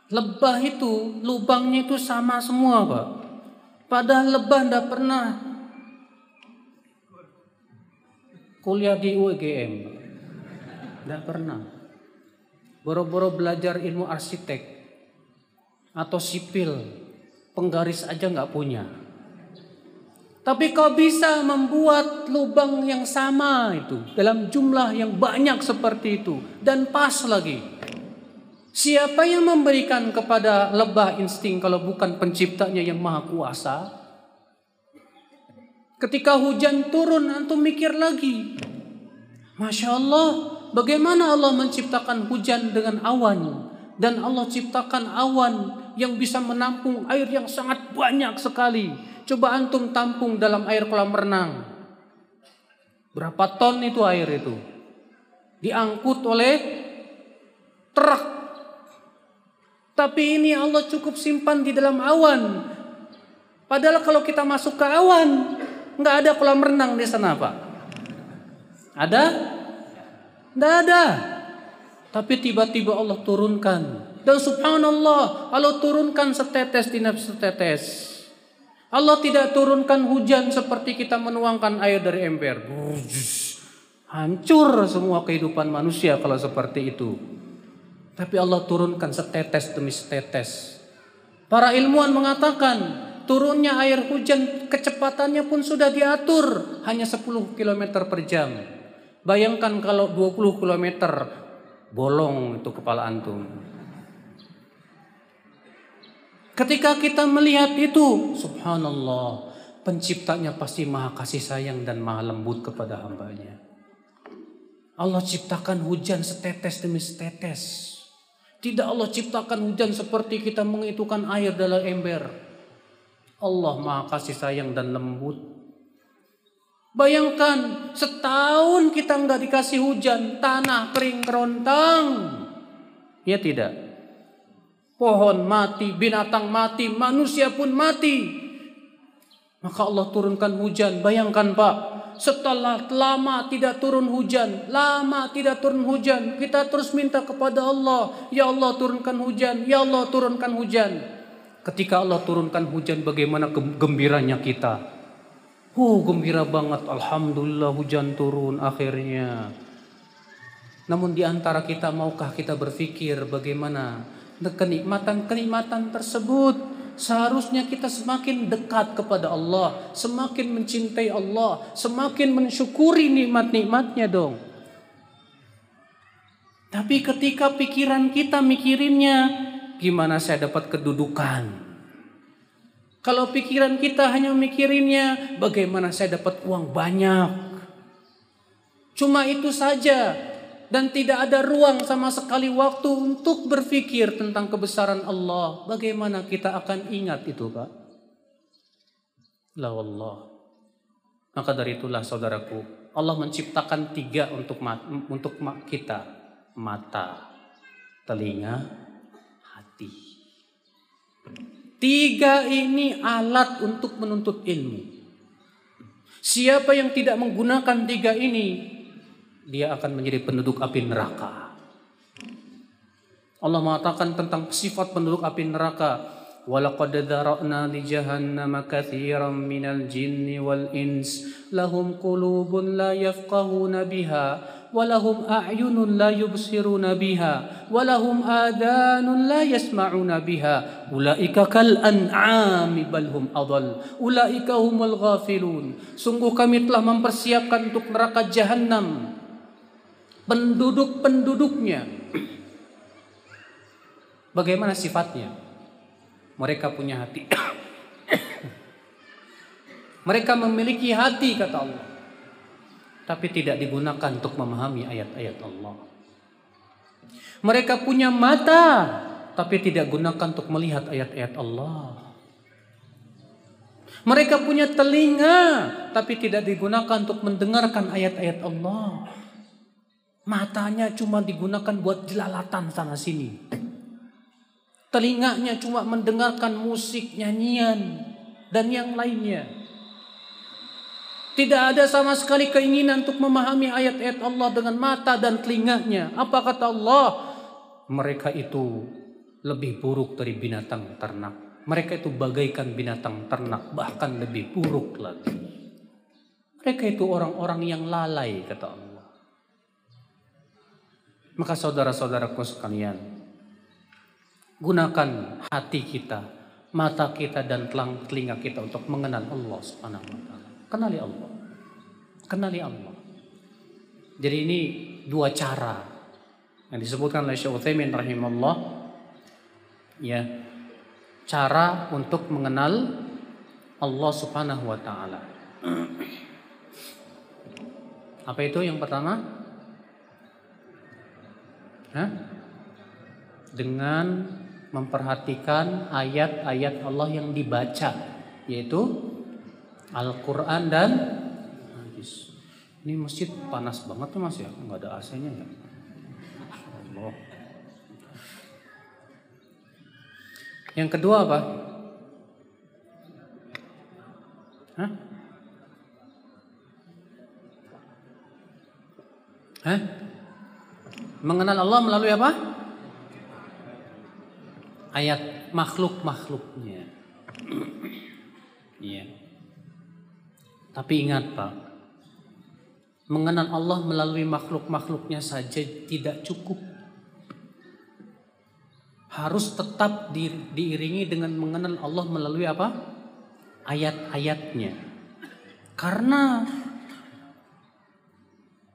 Lebah itu lubangnya itu sama semua, Pak. Padahal lebah ndak pernah kuliah di UGM. Ndak pernah. Boro-boro belajar ilmu arsitek atau sipil, penggaris aja nggak punya. Tapi kau bisa membuat lubang yang sama itu dalam jumlah yang banyak seperti itu dan pas lagi. Siapa yang memberikan kepada lebah insting kalau bukan penciptanya yang maha kuasa? Ketika hujan turun, antum mikir lagi. Masya Allah, bagaimana Allah menciptakan hujan dengan awan? Dan Allah ciptakan awan yang bisa menampung air yang sangat banyak sekali Coba antum tampung dalam air kolam renang. Berapa ton itu air itu? Diangkut oleh truk. Tapi ini Allah cukup simpan di dalam awan. Padahal kalau kita masuk ke awan, nggak ada kolam renang di sana, Pak. Ada? Nggak ada. Tapi tiba-tiba Allah turunkan. Dan subhanallah, Allah turunkan setetes dina setetes. Allah tidak turunkan hujan seperti kita menuangkan air dari ember. Hancur semua kehidupan manusia kalau seperti itu. Tapi Allah turunkan setetes demi setetes. Para ilmuwan mengatakan turunnya air hujan kecepatannya pun sudah diatur hanya 10 km per jam. Bayangkan kalau 20 km bolong itu kepala antum. Ketika kita melihat itu, subhanallah, penciptanya pasti maha kasih sayang dan maha lembut kepada hambanya. Allah ciptakan hujan setetes demi setetes. Tidak Allah ciptakan hujan seperti kita mengitukan air dalam ember. Allah maha kasih sayang dan lembut. Bayangkan setahun kita nggak dikasih hujan, tanah kering kerontang. Ya tidak pohon mati, binatang mati, manusia pun mati. Maka Allah turunkan hujan. Bayangkan Pak, setelah lama tidak turun hujan, lama tidak turun hujan, kita terus minta kepada Allah, ya Allah turunkan hujan, ya Allah turunkan hujan. Ketika Allah turunkan hujan, bagaimana gembiranya kita? Oh, gembira banget. Alhamdulillah hujan turun akhirnya. Namun di antara kita maukah kita berpikir bagaimana kenikmatan-kenikmatan tersebut seharusnya kita semakin dekat kepada Allah, semakin mencintai Allah, semakin mensyukuri nikmat-nikmatnya dong. Tapi ketika pikiran kita mikirinnya gimana saya dapat kedudukan? Kalau pikiran kita hanya mikirinnya bagaimana saya dapat uang banyak. Cuma itu saja dan tidak ada ruang sama sekali waktu untuk berpikir tentang kebesaran Allah. Bagaimana kita akan ingat itu, Pak? La Allah. Maka dari itulah saudaraku, Allah menciptakan tiga untuk untuk kita, mata, telinga, Tiga ini alat untuk menuntut ilmu. Siapa yang tidak menggunakan tiga ini, dia akan menjadi penduduk api neraka. Allah mengatakan tentang sifat penduduk api neraka. Walaqad dzara'na li jahannama katsiran minal jinni wal ins lahum qulubun la ولهم أعين لا يبصرون بها ولهم آذان لا يسمعون بها أولئك كالأنعام an'ami bal hum adall. Ulaika humul sungguh kami telah mempersiapkan untuk neraka jahanam penduduk-penduduknya. Bagaimana sifatnya? Mereka punya hati. Mereka memiliki hati kata Allah. Tapi tidak digunakan untuk memahami ayat-ayat Allah. Mereka punya mata tapi tidak gunakan untuk melihat ayat-ayat Allah. Mereka punya telinga tapi tidak digunakan untuk mendengarkan ayat-ayat Allah. Matanya cuma digunakan buat jelalatan sana sini. Telinganya cuma mendengarkan musik, nyanyian, dan yang lainnya. Tidak ada sama sekali keinginan untuk memahami ayat-ayat Allah dengan mata dan telinganya. Apa kata Allah? mereka itu lebih buruk dari binatang ternak. Mereka itu bagaikan binatang ternak, bahkan lebih buruk lagi. Mereka itu orang-orang yang lalai, kata Allah. Maka saudara-saudaraku sekalian, gunakan hati kita, mata kita dan telinga kita untuk mengenal Allah Subhanahu. Kenali Allah. Kenali Allah. Jadi ini dua cara yang disebutkan oleh Syekh Utsaimin rahimahullah ya cara untuk mengenal Allah Subhanahu wa taala. Apa itu yang pertama? Hah? Dengan memperhatikan ayat-ayat Allah yang dibaca yaitu Al-Qur'an dan hadis. Ini masjid panas banget tuh Mas ya, nggak ada AC-nya ya. Allah. Yang kedua apa? Hah? Hah? Mengenal Allah melalui apa? Ayat makhluk-makhluknya. Iya. Tapi ingat Pak, mengenal Allah melalui makhluk-makhluknya saja tidak cukup. Harus tetap di, diiringi dengan mengenal Allah melalui apa? Ayat-ayatnya. Karena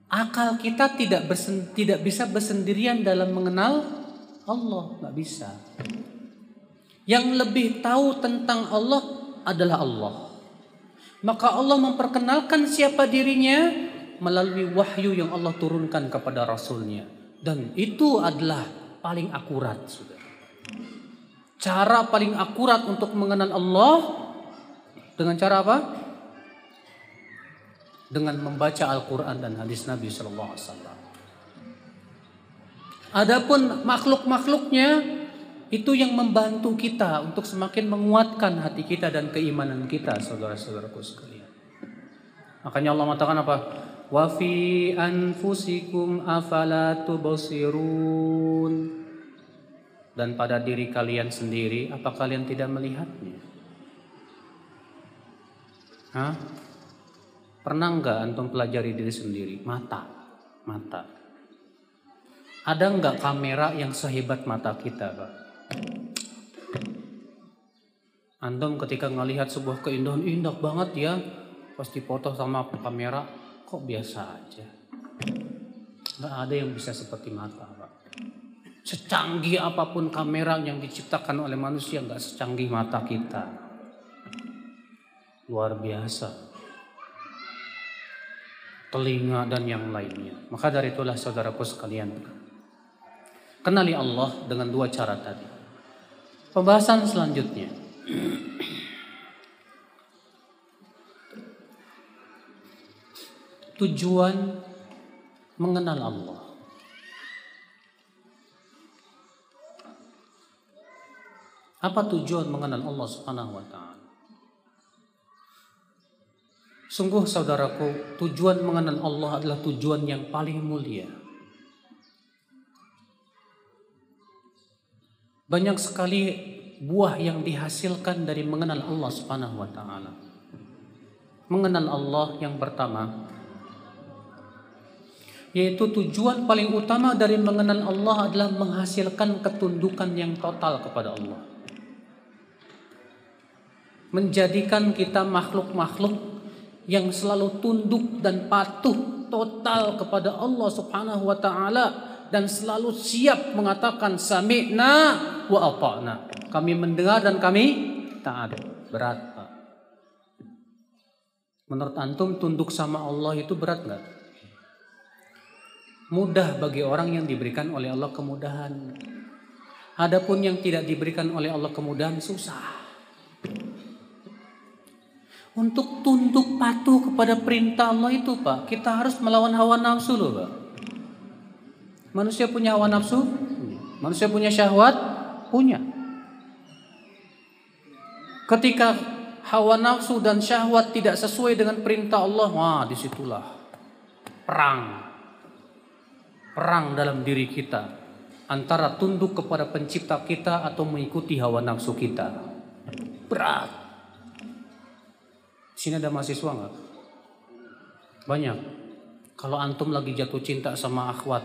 akal kita tidak bersen, tidak bisa bersendirian dalam mengenal Allah, nggak bisa. Yang lebih tahu tentang Allah adalah Allah. Maka Allah memperkenalkan siapa dirinya melalui wahyu yang Allah turunkan kepada Rasulnya. Dan itu adalah paling akurat. Cara paling akurat untuk mengenal Allah dengan cara apa? Dengan membaca Al-Quran dan hadis Nabi Sallallahu Alaihi Wasallam. Adapun makhluk-makhluknya itu yang membantu kita untuk semakin menguatkan hati kita dan keimanan kita, saudara-saudaraku sekalian. Makanya Allah mengatakan apa? Wa fi anfusikum afala tubsirun. Dan pada diri kalian sendiri, apa kalian tidak melihatnya? Hah? Pernah nggak antum pelajari diri sendiri? Mata, mata. Ada nggak kamera yang sehebat mata kita, Pak? Antum ketika ngelihat sebuah keindahan indah banget ya, pas dipoto sama kamera, kok biasa aja. Nggak ada yang bisa seperti mata, Pak. Secanggih apa pun kamera yang diciptakan oleh manusia, nggak secanggih mata kita. Luar biasa. Telinga dan yang lainnya. Maka dari itulah saudaraku sekalian, kenali Allah dengan dua cara tadi. Pembahasan selanjutnya. Tujuan mengenal Allah. Apa tujuan mengenal Allah Subhanahu wa taala? Sungguh saudaraku, tujuan mengenal Allah adalah tujuan yang paling mulia. Banyak sekali buah yang dihasilkan dari mengenal Allah Subhanahu wa taala. Mengenal Allah yang pertama yaitu tujuan paling utama dari mengenal Allah adalah menghasilkan ketundukan yang total kepada Allah. Menjadikan kita makhluk-makhluk yang selalu tunduk dan patuh total kepada Allah Subhanahu wa taala dan selalu siap mengatakan sami'na wa ata'na. Kami mendengar dan kami taat. Berat, Pak. Menurut antum tunduk sama Allah itu berat nggak? Mudah bagi orang yang diberikan oleh Allah kemudahan. Adapun yang tidak diberikan oleh Allah kemudahan susah. Untuk tunduk patuh kepada perintah Allah itu Pak, kita harus melawan hawa nafsu loh Pak. Manusia punya hawa nafsu? Manusia punya syahwat? Punya. Ketika hawa nafsu dan syahwat tidak sesuai dengan perintah Allah, wah di situlah perang. Perang dalam diri kita. antara tunduk kepada pencipta kita atau mengikuti hawa nafsu kita. Berat. Sini ada mahasiswa nggak? Banyak. Kalau antum lagi jatuh cinta sama akhwat,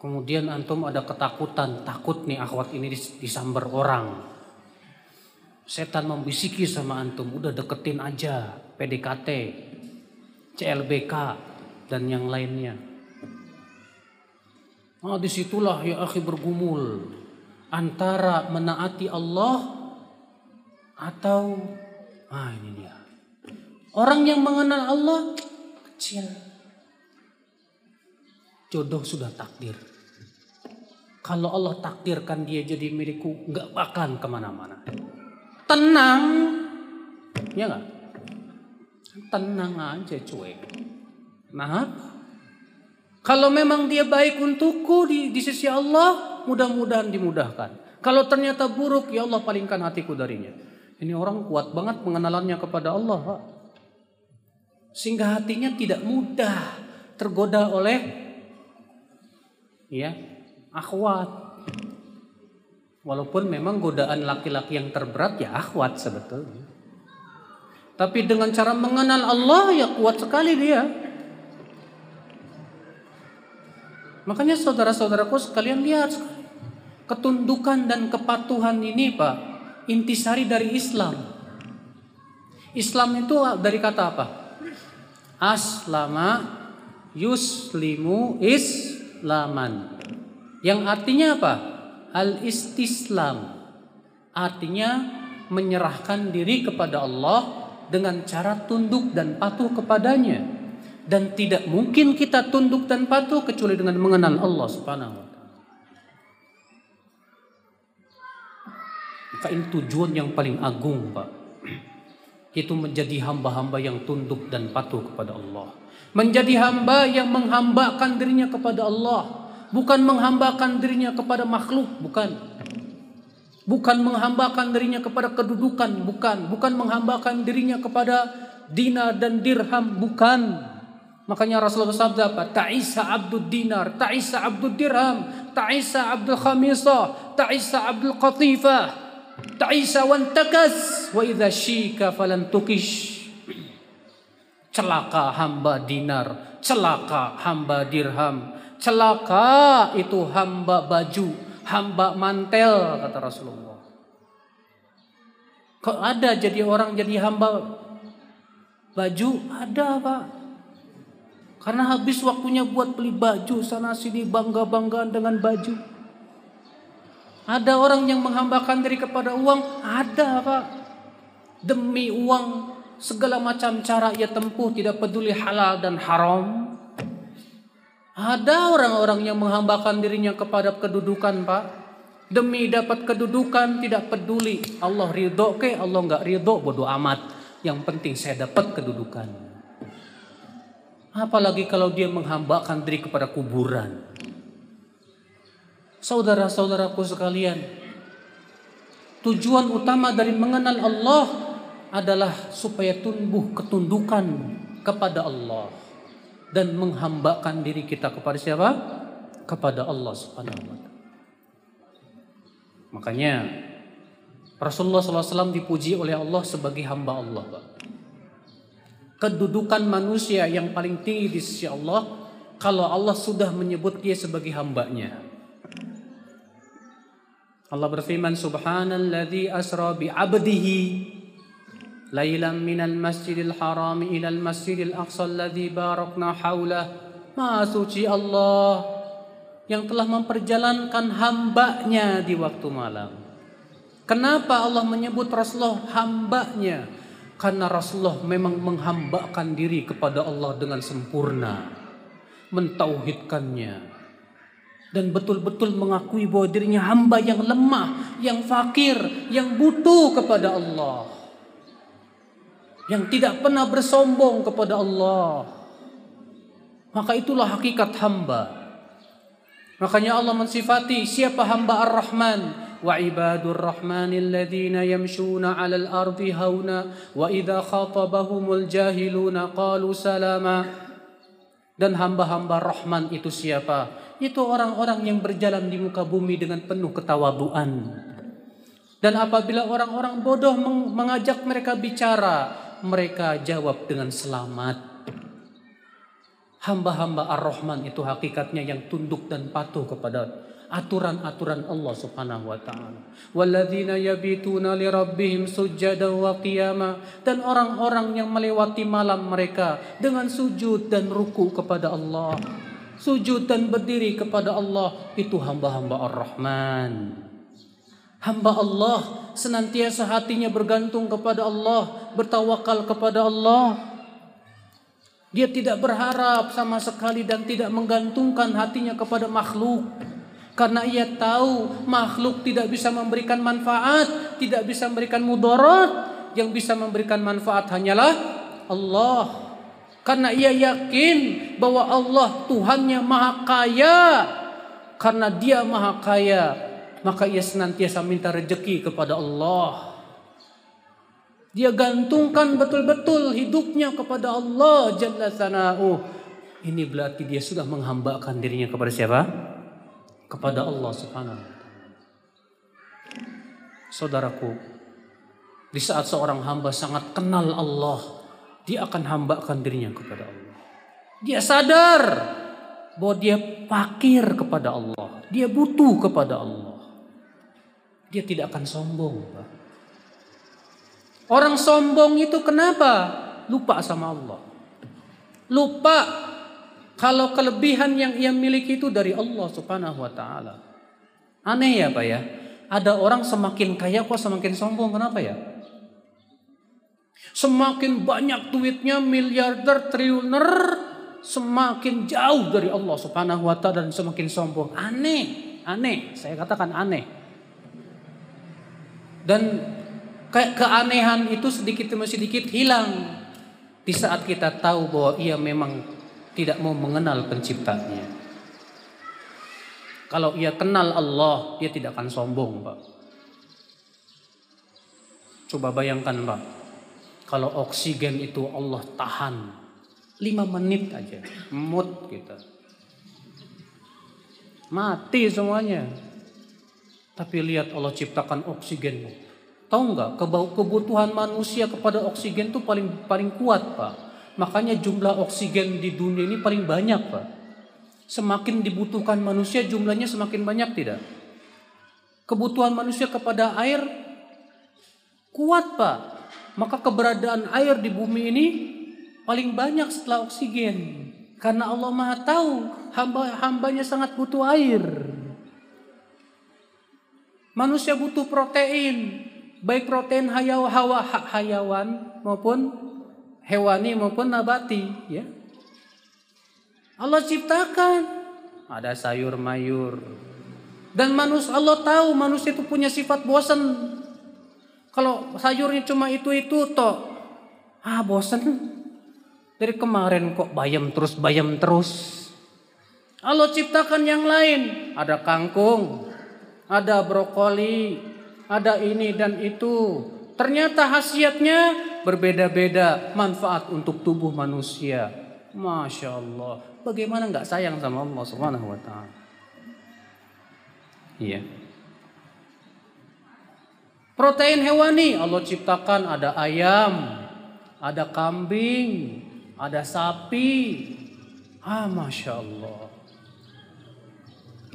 kemudian antum ada ketakutan, takut nih akhwat ini disambar orang. Setan membisiki sama antum, udah deketin aja, PDKT, CLBK, dan yang lainnya. Nah di situlah ya akhi bergumul antara menaati Allah atau ah ini dia. Orang yang mengenal Allah kecil. Jodoh sudah takdir. Kalau Allah takdirkan dia jadi milikku, nggak akan ke mana-mana. Tenang. Ya nggak? Tenang aja cuek nah kalau memang dia baik untukku di, di sisi Allah mudah-mudahan dimudahkan. Kalau ternyata buruk ya Allah palingkan hatiku darinya. Ini orang kuat banget pengenalannya kepada Allah sehingga hatinya tidak mudah tergoda oleh ya akhwat Walaupun memang godaan laki-laki yang terberat ya akhwat sebetulnya. Tapi dengan cara mengenal Allah ya kuat sekali dia. Makanya saudara-saudaraku sekalian lihat ketundukan dan kepatuhan ini Pak intisari dari Islam. Islam itu dari kata apa? Aslama yuslimu islaman. Yang artinya apa? al-istislam artinya menyerahkan diri kepada Allah dengan cara tunduk dan patuh kepadanya dan tidak mungkin kita tunduk dan patuh kecuali dengan mengenal Allah Subhanahu wa taala. Maka ini tujuan yang paling agung, Pak. Itu menjadi hamba-hamba yang tunduk dan patuh kepada Allah. Menjadi hamba yang menghambakan dirinya kepada Allah bukan menghambakan dirinya kepada makhluk, bukan. Bukan menghambakan dirinya kepada kedudukan, bukan. Bukan menghambakan dirinya kepada dinar dan dirham, bukan. Makanya Rasulullah bersabda apa? Ta'isa abdul dinar, ta'isa abdul dirham, ta'isa abdul khamisah, ta'isa abdul qatifah, ta'isa wan takas, wa idha shika falan tukish. Celaka hamba dinar, celaka hamba dirham, celaka itu hamba baju, hamba mantel kata Rasulullah. Kok ada jadi orang jadi hamba baju? Ada pak. Karena habis waktunya buat beli baju sana sini bangga-banggaan dengan baju. Ada orang yang menghambakan diri kepada uang? Ada pak. Demi uang segala macam cara ia tempuh tidak peduli halal dan haram. Ada orang-orang yang menghambakan dirinya kepada kedudukan, Pak. Demi dapat kedudukan tidak peduli. Allah ridho ke, Allah nggak ridho, bodoh amat. Yang penting saya dapat kedudukan. Apalagi kalau dia menghambakan diri kepada kuburan. Saudara-saudaraku sekalian, tujuan utama dari mengenal Allah adalah supaya tumbuh ketundukan kepada Allah dan menghambakan diri kita kepada siapa? Kepada Allah Subhanahu wa. Makanya Rasulullah SAW dipuji oleh Allah sebagai hamba Allah. Kedudukan manusia yang paling tinggi di sisi Allah kalau Allah sudah menyebut dia sebagai hambanya. Allah berfirman subhanalladzi asra bi 'abdihi ليلا من المسجد الحرام إلى المسجد الأقصى الذي باركنا حوله Maha suci Allah yang telah memperjalankan hambanya di waktu malam. Kenapa Allah menyebut Rasulullah hambanya? Karena Rasulullah memang menghambakan diri kepada Allah dengan sempurna. Mentauhidkannya. Dan betul-betul mengakui bahwa dirinya hamba yang lemah, yang fakir, yang butuh kepada Allah yang tidak pernah bersombong kepada Allah. Maka itulah hakikat hamba. Makanya Allah mensifati siapa hamba Ar-Rahman wa ibadur rahmanil ladzina yamshuna 'alal ardi hauna wa idza khatabahumul jahiluna qalu salama. Dan hamba-hamba Rahman itu siapa? Itu orang-orang yang berjalan di muka bumi dengan penuh ketawaduan. Dan apabila orang-orang bodoh mengajak mereka bicara, mereka jawab dengan selamat. Hamba-hamba Ar-Rahman itu hakikatnya yang tunduk dan patuh kepada aturan-aturan Allah Subhanahu wa taala. Walladzina yabituna li rabbihim sujada wa qiyama dan orang-orang yang melewati malam mereka dengan sujud dan ruku kepada Allah. Sujud dan berdiri kepada Allah itu hamba-hamba Ar-Rahman. Hamba Allah senantiasa hatinya bergantung kepada Allah, bertawakal kepada Allah. Dia tidak berharap sama sekali dan tidak menggantungkan hatinya kepada makhluk. Karena ia tahu makhluk tidak bisa memberikan manfaat, tidak bisa memberikan mudarat. Yang bisa memberikan manfaat hanyalah Allah. Karena ia yakin bahwa Allah Tuhannya maha kaya. Karena dia maha kaya, maka ia senantiasa minta rejeki kepada Allah. Dia gantungkan betul-betul hidupnya kepada Allah Jalla sana'uh. Ini berarti dia sudah menghambakan dirinya kepada siapa? kepada Allah Subhanahu wa Saudaraku, di saat seorang hamba sangat kenal Allah, dia akan hambakan dirinya kepada Allah. Dia sadar bahwa dia fakir kepada Allah, dia butuh kepada Allah. Dia tidak akan sombong. Orang sombong itu kenapa? Lupa sama Allah. Lupa kalau kelebihan yang ia miliki itu dari Allah Subhanahu wa taala. Aneh ya, Pak ya. Ada orang semakin kaya kok semakin sombong. Kenapa ya? Semakin banyak duitnya miliarder, triliuner, semakin jauh dari Allah Subhanahu wa taala dan semakin sombong. Aneh, aneh. Saya katakan aneh. Dan kayak keanehan itu sedikit demi sedikit hilang di saat kita tahu bahwa ia memang tidak mau mengenal penciptanya. Kalau ia kenal Allah, dia tidak akan sombong, Pak. Coba bayangkan, Pak. Kalau oksigen itu Allah tahan 5 menit aja, mood kita. Mati semuanya. Tapi lihat Allah ciptakan oksigen. Tahu nggak kebutuhan manusia kepada oksigen itu paling paling kuat, Pak. Makanya jumlah oksigen di dunia ini paling banyak, Pak. Semakin dibutuhkan manusia jumlahnya semakin banyak tidak? Kebutuhan manusia kepada air kuat, Pak. Maka keberadaan air di bumi ini paling banyak setelah oksigen. Karena Allah Maha tahu hamba hambanya sangat butuh air. Manusia butuh protein, baik protein hayawan, hawa, hayawan maupun hewani maupun nabati ya. Allah ciptakan. Ada sayur mayur. Dan manusia Allah tahu manusia itu punya sifat bosan kalau sayurnya cuma itu itu toh ah bosan dari kemarin kok bayam terus bayam terus. Allah ciptakan yang lain. Ada kangkung ada brokoli ada ini dan itu ternyata khasiatnya berbeda-beda manfaat untuk tubuh manusia. Masya Allah. Bagaimana nggak sayang sama Allah Subhanahu Wa Taala? Iya. Protein hewani Allah ciptakan ada ayam, ada kambing, ada sapi. Ah, masya Allah.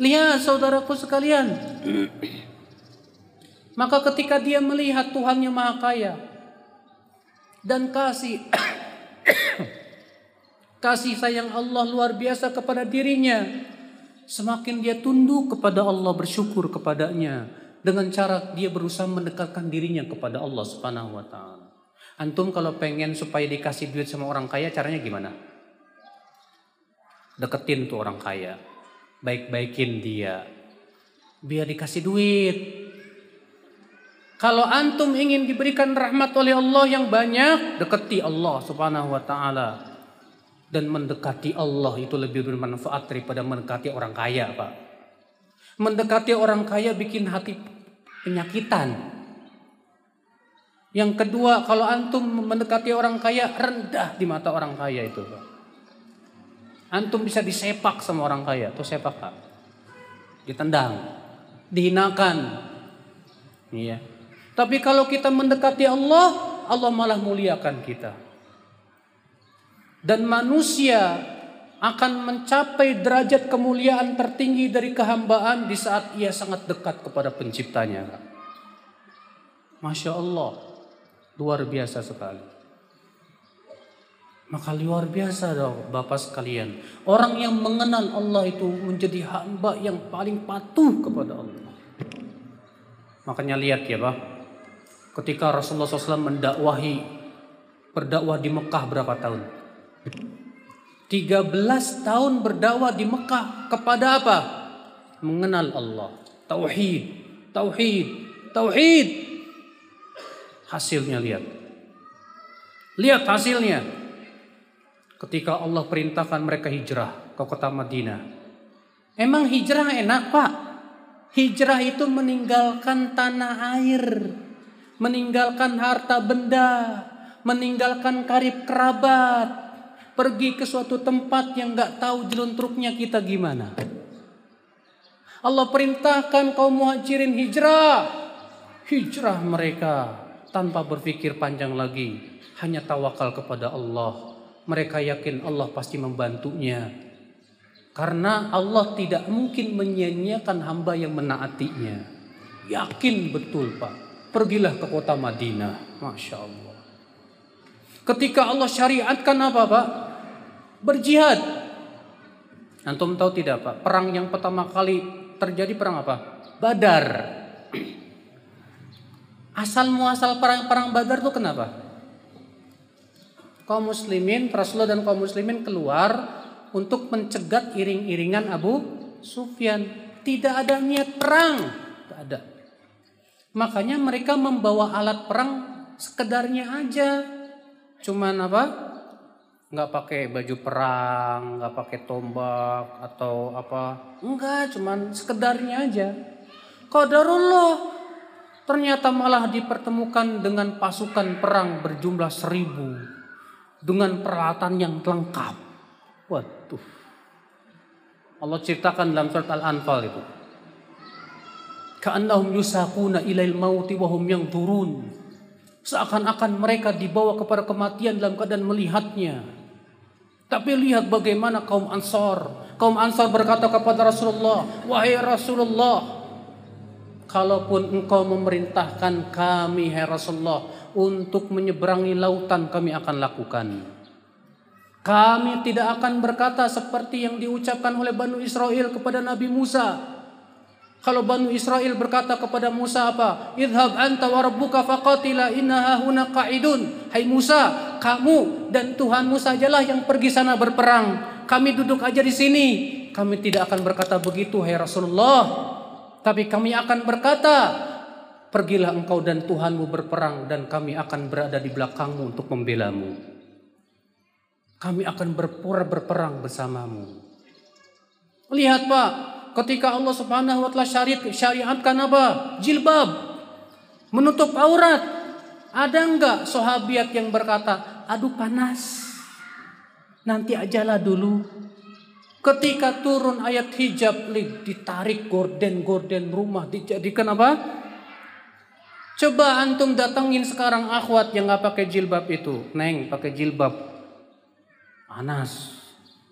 Lihat saudaraku sekalian. Maka ketika dia melihat Tuhan yang Maha Kaya, dan kasih kasih sayang Allah luar biasa kepada dirinya semakin dia tunduk kepada Allah bersyukur kepadanya dengan cara dia berusaha mendekatkan dirinya kepada Allah Subhanahu wa taala. Antum kalau pengen supaya dikasih duit sama orang kaya caranya gimana? Deketin tuh orang kaya. Baik-baikin dia. Biar dikasih duit. Kalau antum ingin diberikan rahmat oleh Allah yang banyak, dekati Allah Subhanahu wa taala. Dan mendekati Allah itu lebih bermanfaat daripada mendekati orang kaya, Pak. Mendekati orang kaya bikin hati penyakitan. Yang kedua, kalau antum mendekati orang kaya rendah di mata orang kaya itu, Pak. Antum bisa disepak sama orang kaya, tuh sepak pak. Ditendang, dihinakan. Iya. Tapi kalau kita mendekati Allah, Allah malah muliakan kita. Dan manusia akan mencapai derajat kemuliaan tertinggi dari kehambaan di saat ia sangat dekat kepada penciptanya. Masya Allah, luar biasa sekali. Maka luar biasa dong Bapak sekalian. Orang yang mengenal Allah itu menjadi hamba yang paling patuh kepada Allah. Makanya lihat ya Pak. Ketika Rasulullah SAW mendakwahi berdakwah di Mekah berapa tahun? 13 tahun berdakwah di Mekah kepada apa? Mengenal Allah. Tauhid, tauhid, tauhid. Hasilnya lihat. Lihat hasilnya ketika Allah perintahkan mereka hijrah ke kota Madinah. Emang hijrah enak pak? Hijrah itu meninggalkan tanah air, meninggalkan harta benda, meninggalkan karib kerabat, pergi ke suatu tempat yang nggak tahu jeluntruknya kita gimana. Allah perintahkan kaum muhajirin hijrah, hijrah mereka tanpa berpikir panjang lagi, hanya tawakal kepada Allah mereka yakin Allah pasti membantunya. Karena Allah tidak mungkin menyia-nyiakan hamba yang menaatinya. Yakin betul Pak. Pergilah ke kota Madinah. Masya Allah. Ketika Allah syariatkan apa Pak? Berjihad. Antum tahu tidak Pak? Perang yang pertama kali terjadi perang apa? Badar. Asal muasal perang-perang Badar itu kenapa? Kaum muslimin, Rasulullah dan kaum muslimin keluar untuk mencegat iring-iringan Abu Sufyan. Tidak ada niat perang, tidak ada. Makanya mereka membawa alat perang sekedarnya aja. Cuman apa? Nggak pakai baju perang, nggak pakai tombak atau apa? Enggak, cuman sekedarnya aja. Qadarullah ternyata malah dipertemukan dengan pasukan perang berjumlah seribu dengan peralatan yang lengkap. Waduh. Allah ceritakan dalam surat Al-Anfal itu. Ka'annahum yusakuna ilail mauti wahum yang turun. Seakan-akan mereka dibawa kepada kematian dalam keadaan melihatnya. Tapi lihat bagaimana kaum Ansor. Kaum Ansor berkata kepada Rasulullah, "Wahai Rasulullah, kalaupun engkau memerintahkan kami, hai Rasulullah, untuk menyeberangi lautan kami akan lakukan. Kami tidak akan berkata seperti yang diucapkan oleh Banu Israel kepada Nabi Musa. Kalau Banu Israel berkata kepada Musa apa? Idhab anta wa rabbuka faqatila inna huna qa'idun. Hai Musa, kamu dan Tuhanmu sajalah yang pergi sana berperang. Kami duduk aja di sini. Kami tidak akan berkata begitu, hai Rasulullah. Tapi kami akan berkata, Pergilah engkau dan Tuhanmu berperang dan kami akan berada di belakangmu untuk membelamu. Kami akan berpura berperang bersamamu. Lihat Pak, ketika Allah Subhanahu wa taala syariat syariatkan apa? Jilbab. Menutup aurat. Ada enggak sahabiat yang berkata, "Aduh panas. Nanti ajalah dulu." Ketika turun ayat hijab, ditarik gorden-gorden rumah dijadikan apa? Coba antum datangin sekarang akhwat yang nggak pakai jilbab itu, neng pakai jilbab, panas.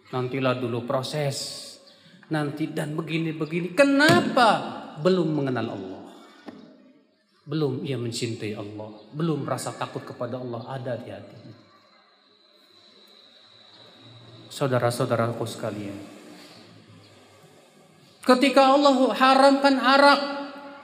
Nantilah dulu proses, nanti dan begini begini. Kenapa belum mengenal Allah? Belum ia mencintai Allah, belum rasa takut kepada Allah ada di hatinya. Saudara-saudaraku sekalian, ketika Allah haramkan arak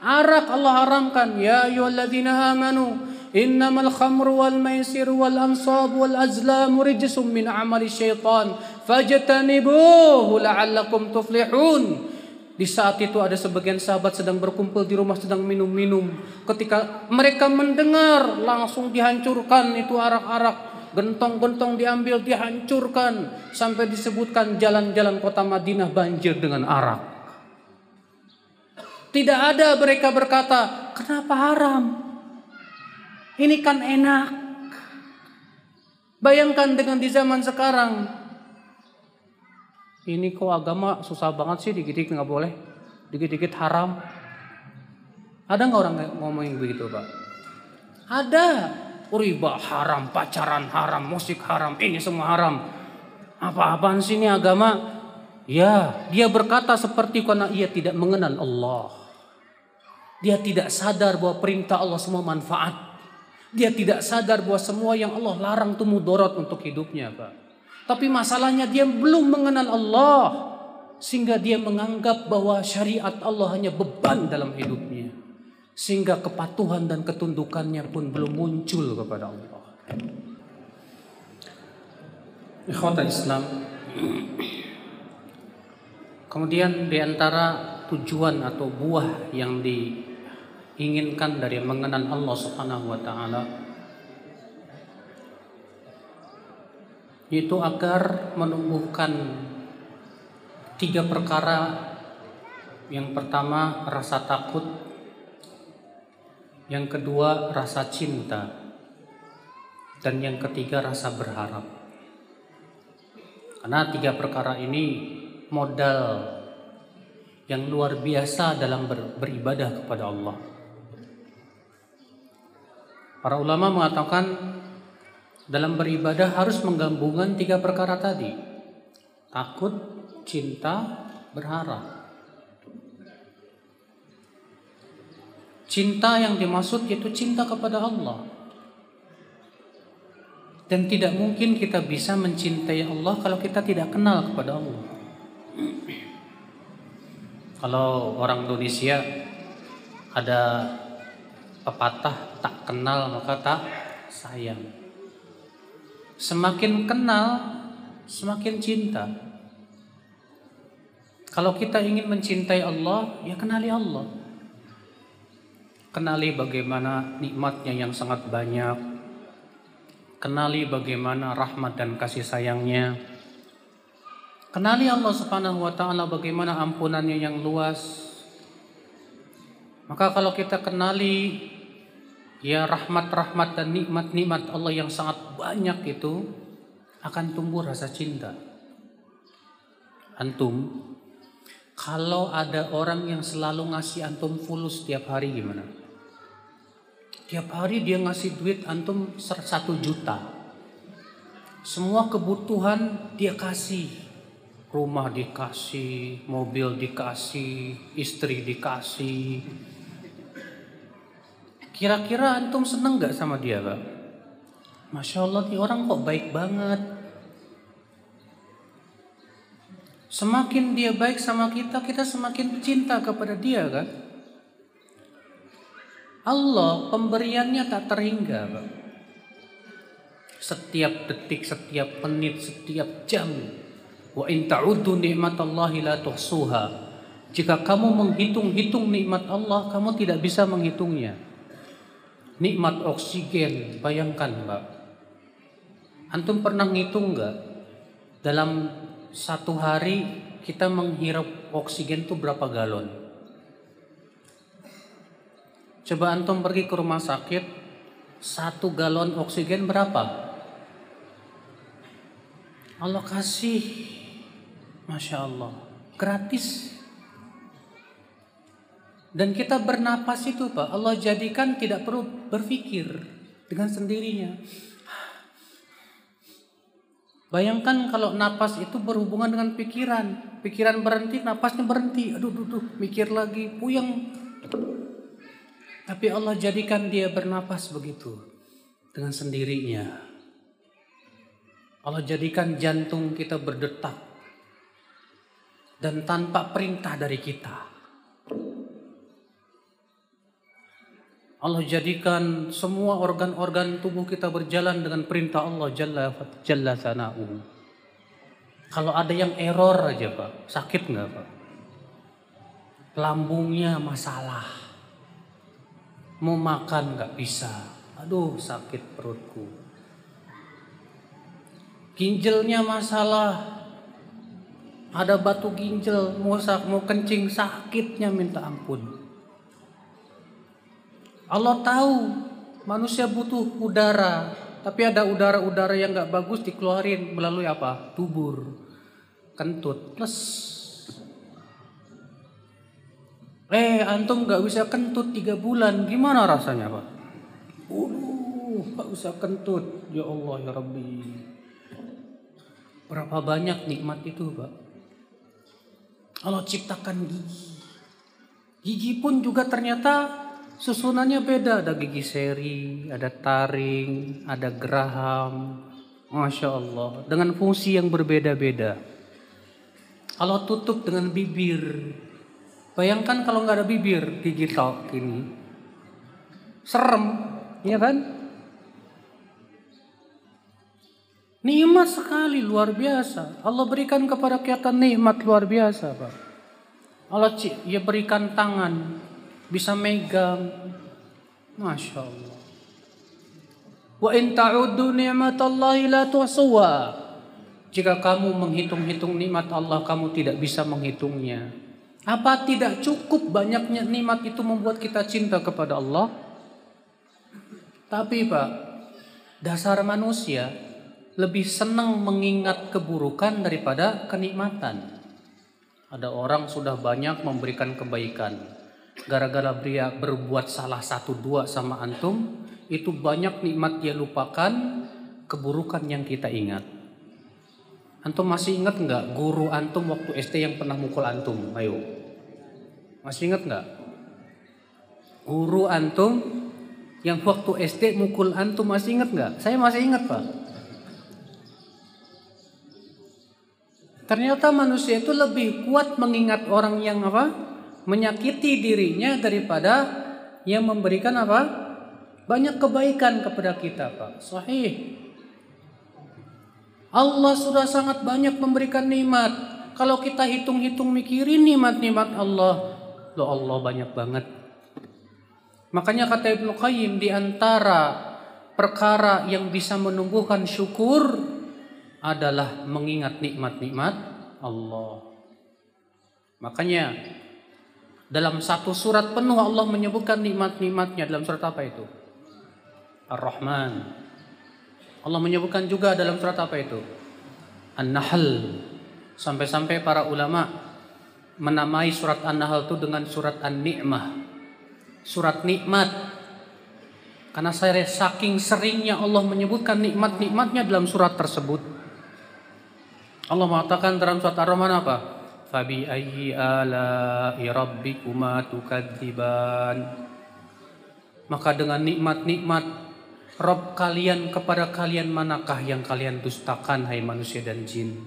Arak Allah haramkan. Ya ayyuhalladzina amanu innamal khamru wal maisir wal ansab wal azlam rijsum min amali syaitan fajtanibuhu la'allakum tuflihun. Di saat itu ada sebagian sahabat sedang berkumpul di rumah sedang minum-minum. Ketika mereka mendengar langsung dihancurkan itu arak-arak. Gentong-gentong diambil dihancurkan. Sampai disebutkan jalan-jalan kota Madinah banjir dengan arak. Tidak ada mereka berkata, kenapa haram? Ini kan enak. Bayangkan dengan di zaman sekarang. ini kok agama susah banget sih dikit-dikit nggak boleh, dikit-dikit haram. Ada nggak orang ngomongin begitu pak? Ada. Riba haram, pacaran haram, musik haram, ini semua haram. Apa-apaan sih ini agama? Ya, dia berkata seperti karena ia tidak mengenal Allah. Dia tidak sadar bahwa perintah Allah semua manfaat. Dia tidak sadar bahwa semua yang Allah larang itu mudorot untuk hidupnya, Pak. Tapi masalahnya dia belum mengenal Allah. Sehingga dia menganggap bahwa syariat Allah hanya beban dalam hidupnya. Sehingga kepatuhan dan ketundukannya pun belum muncul kepada Allah. Ikhwata Islam. Kemudian di antara tujuan atau buah yang diinginkan dari mengenal Allah Subhanahu wa taala yaitu agar menumbuhkan tiga perkara yang pertama rasa takut yang kedua rasa cinta, dan yang ketiga rasa berharap. Karena tiga perkara ini modal yang luar biasa dalam ber, beribadah kepada Allah. Para ulama mengatakan dalam beribadah harus menggabungkan tiga perkara tadi. Takut, cinta, berharap. Cinta yang dimaksud yaitu cinta kepada Allah. Dan tidak mungkin kita bisa mencintai Allah kalau kita tidak kenal kepada Allah. Kalau orang Indonesia ada pepatah tak kenal maka tak sayang. Semakin kenal, semakin cinta. Kalau kita ingin mencintai Allah, ya kenali Allah. Kenali bagaimana nikmatnya yang sangat banyak. Kenali bagaimana rahmat dan kasih sayangnya. Kenali Allah Subhanahu wa taala bagaimana ampunannya yang luas. Maka kalau kita kenali ya rahmat-rahmat dan nikmat-nikmat Allah yang sangat banyak itu akan tumbuh rasa cinta. Antum kalau ada orang yang selalu ngasih antum fulus setiap hari gimana? Tiap hari dia ngasih duit antum satu juta. Semua kebutuhan dia kasih. Rumah dikasih, mobil dikasih, istri dikasih. Kira-kira antum seneng gak sama dia Pak? Masya Allah nih orang kok baik banget. Semakin dia baik sama kita, kita semakin cinta kepada dia kan? Allah pemberiannya tak terhingga, Pak. Setiap detik, setiap menit, setiap jam. Wa in ta'uddu ni'matallahi la tuhsuha. Jika kamu menghitung-hitung nikmat Allah, kamu tidak bisa menghitungnya. Nikmat oksigen, bayangkan, Pak. Antum pernah ngitung nggak? Dalam satu hari kita menghirup oksigen itu berapa galon? Coba antum pergi ke rumah sakit, satu galon oksigen berapa? Allah kasih, masya Allah, gratis. Dan kita bernapas itu Pak, Allah jadikan tidak perlu berpikir dengan sendirinya. Bayangkan kalau napas itu berhubungan dengan pikiran. Pikiran berhenti, napasnya berhenti. Aduh, aduh, aduh mikir lagi, puyeng. Tapi Allah jadikan dia bernapas begitu dengan sendirinya. Allah jadikan jantung kita berdetak dan tanpa perintah dari kita. Allah jadikan semua organ-organ tubuh kita berjalan dengan perintah Allah Jalla Jalla Sana'u. Kalau ada yang error aja Pak, sakit nggak Pak? Lambungnya masalah Mau makan nggak bisa. Aduh sakit perutku. Ginjalnya masalah. Ada batu ginjal, mau kencing sakitnya minta ampun. Allah tahu manusia butuh udara, tapi ada udara-udara yang nggak bagus dikeluarin melalui apa? Tubur. kentut plus. Eh, antum nggak bisa kentut tiga bulan, gimana rasanya pak? Uh, nggak bisa kentut, ya Allah ya Rabbi. Berapa banyak nikmat itu pak? Allah ciptakan gigi. Gigi pun juga ternyata susunannya beda. Ada gigi seri, ada taring, ada geraham. Masya Allah. Dengan fungsi yang berbeda-beda. Allah tutup dengan bibir. Bayangkan kalau nggak ada bibir, gigi tok ini. Serem, ya kan? Nikmat sekali luar biasa. Allah berikan kepada kita nikmat luar biasa, Pak. Allah ya berikan tangan, bisa megang. Masya Allah. Wa in ta'uddu ni'matallahi la tuhsuha. Jika kamu menghitung-hitung nikmat Allah, kamu tidak bisa menghitungnya. Apa tidak cukup banyaknya nikmat itu membuat kita cinta kepada Allah? Tapi Pak, dasar manusia lebih senang mengingat keburukan daripada kenikmatan. Ada orang sudah banyak memberikan kebaikan. Gara-gara dia berbuat salah satu dua sama antum, itu banyak nikmat dia lupakan, keburukan yang kita ingat. Antum masih ingat nggak guru antum waktu SD yang pernah mukul antum? Ayo, masih ingat nggak? Guru antum yang waktu SD mukul antum masih ingat nggak? Saya masih ingat pak. Ternyata manusia itu lebih kuat mengingat orang yang apa? Menyakiti dirinya daripada yang memberikan apa? Banyak kebaikan kepada kita, Pak. Sahih. Allah sudah sangat banyak memberikan nikmat. Kalau kita hitung-hitung mikirin nikmat-nikmat Allah, lo Allah banyak banget. Makanya kata Ibnu Qayyim di antara perkara yang bisa menumbuhkan syukur adalah mengingat nikmat-nikmat Allah. Makanya dalam satu surat penuh Allah menyebutkan nikmat-nikmatnya dalam surat apa itu? Ar-Rahman. Allah menyebutkan juga dalam surat apa itu? An-Nahl. Sampai-sampai para ulama menamai surat An-Nahl itu dengan surat An-Ni'mah. Surat nikmat. Karena saya saking seringnya Allah menyebutkan nikmat-nikmatnya dalam surat tersebut. Allah mengatakan dalam surat Ar-Rahman apa? Ayyi ala'i rabbikuma tukadziban. Maka dengan nikmat-nikmat Rob kalian kepada kalian manakah yang kalian dustakan hai manusia dan jin?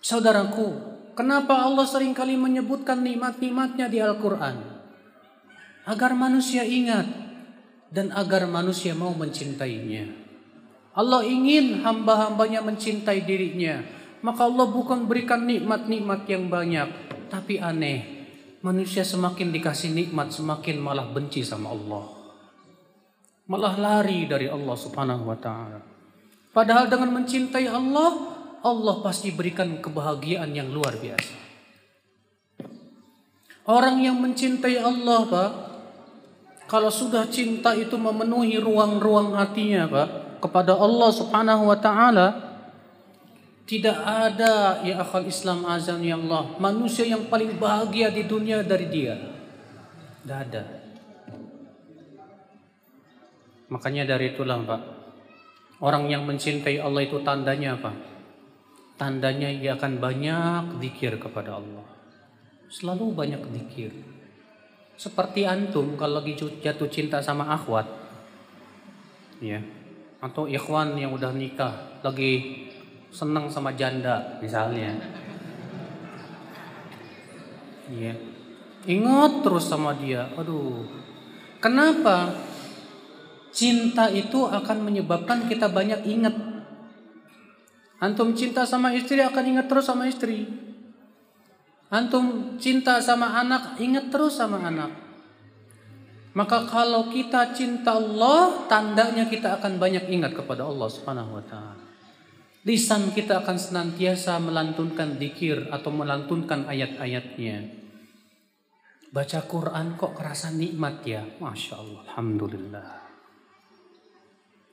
Saudaraku, kenapa Allah sering kali menyebutkan nikmat-nikmatnya di Al-Quran? Agar manusia ingat dan agar manusia mau mencintainya. Allah ingin hamba-hambanya mencintai dirinya. Maka Allah bukan berikan nikmat-nikmat yang banyak. Tapi aneh, manusia semakin dikasih nikmat semakin malah benci sama Allah. Malah lari dari Allah subhanahu wa ta'ala. Padahal dengan mencintai Allah, Allah pasti berikan kebahagiaan yang luar biasa. Orang yang mencintai Allah, Pak, kalau sudah cinta itu memenuhi ruang-ruang hatinya, Pak, kepada Allah Subhanahu wa taala, tidak ada ya akal Islam azan ya Allah, manusia yang paling bahagia di dunia dari dia. Tidak ada. Makanya dari itulah, Pak, orang yang mencintai Allah itu tandanya apa? Tandanya ia akan banyak zikir kepada Allah. Selalu banyak zikir. Seperti antum kalau lagi jatuh cinta sama akhwat. Ya. Atau ikhwan yang udah nikah lagi senang sama janda misalnya. Ya. Ingat terus sama dia. Aduh. Kenapa? Cinta itu akan menyebabkan kita banyak ingat. Antum cinta sama istri akan ingat terus sama istri. Antum cinta sama anak, ingat terus sama anak. Maka kalau kita cinta Allah, tandanya kita akan banyak ingat kepada Allah Subhanahu wa taala. Lisan kita akan senantiasa melantunkan dikir atau melantunkan ayat-ayatnya. Baca Quran kok kerasa nikmat ya? Masya Allah, Alhamdulillah.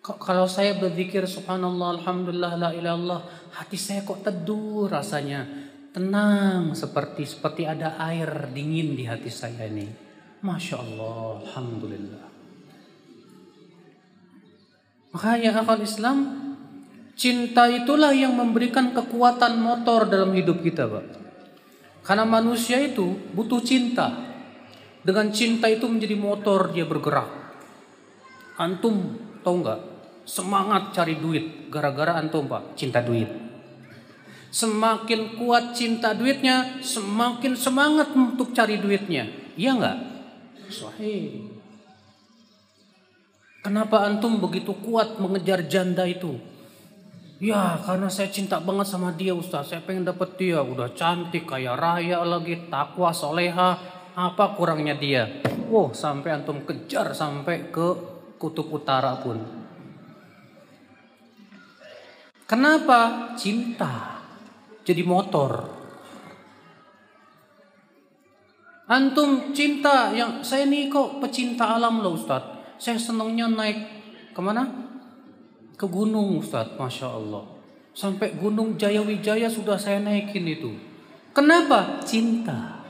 Kalau saya berzikir subhanallah alhamdulillah la ilallah, hati saya kok teduh rasanya. Tenang seperti seperti ada air dingin di hati saya ini. Masya Allah, alhamdulillah. Makanya akal Islam cinta itulah yang memberikan kekuatan motor dalam hidup kita, Pak. Karena manusia itu butuh cinta. Dengan cinta itu menjadi motor dia bergerak. Antum tahu nggak? Semangat cari duit gara-gara antum pak cinta duit. Semakin kuat cinta duitnya, semakin semangat untuk cari duitnya. Iya nggak? Sahih. Kenapa antum begitu kuat mengejar janda itu? Ya karena saya cinta banget sama dia Ustaz. Saya pengen dapet dia. Udah cantik, kaya raya lagi, takwa, soleha. Apa kurangnya dia? Wow sampai antum kejar sampai ke kutub utara pun. Kenapa? Cinta. Jadi motor. Antum cinta yang saya nih kok pecinta alam loh Ustadz. Saya senangnya naik ke mana? Ke gunung Ustadz, Masya Allah. Sampai gunung Jayawijaya sudah saya naikin itu. Kenapa? Cinta.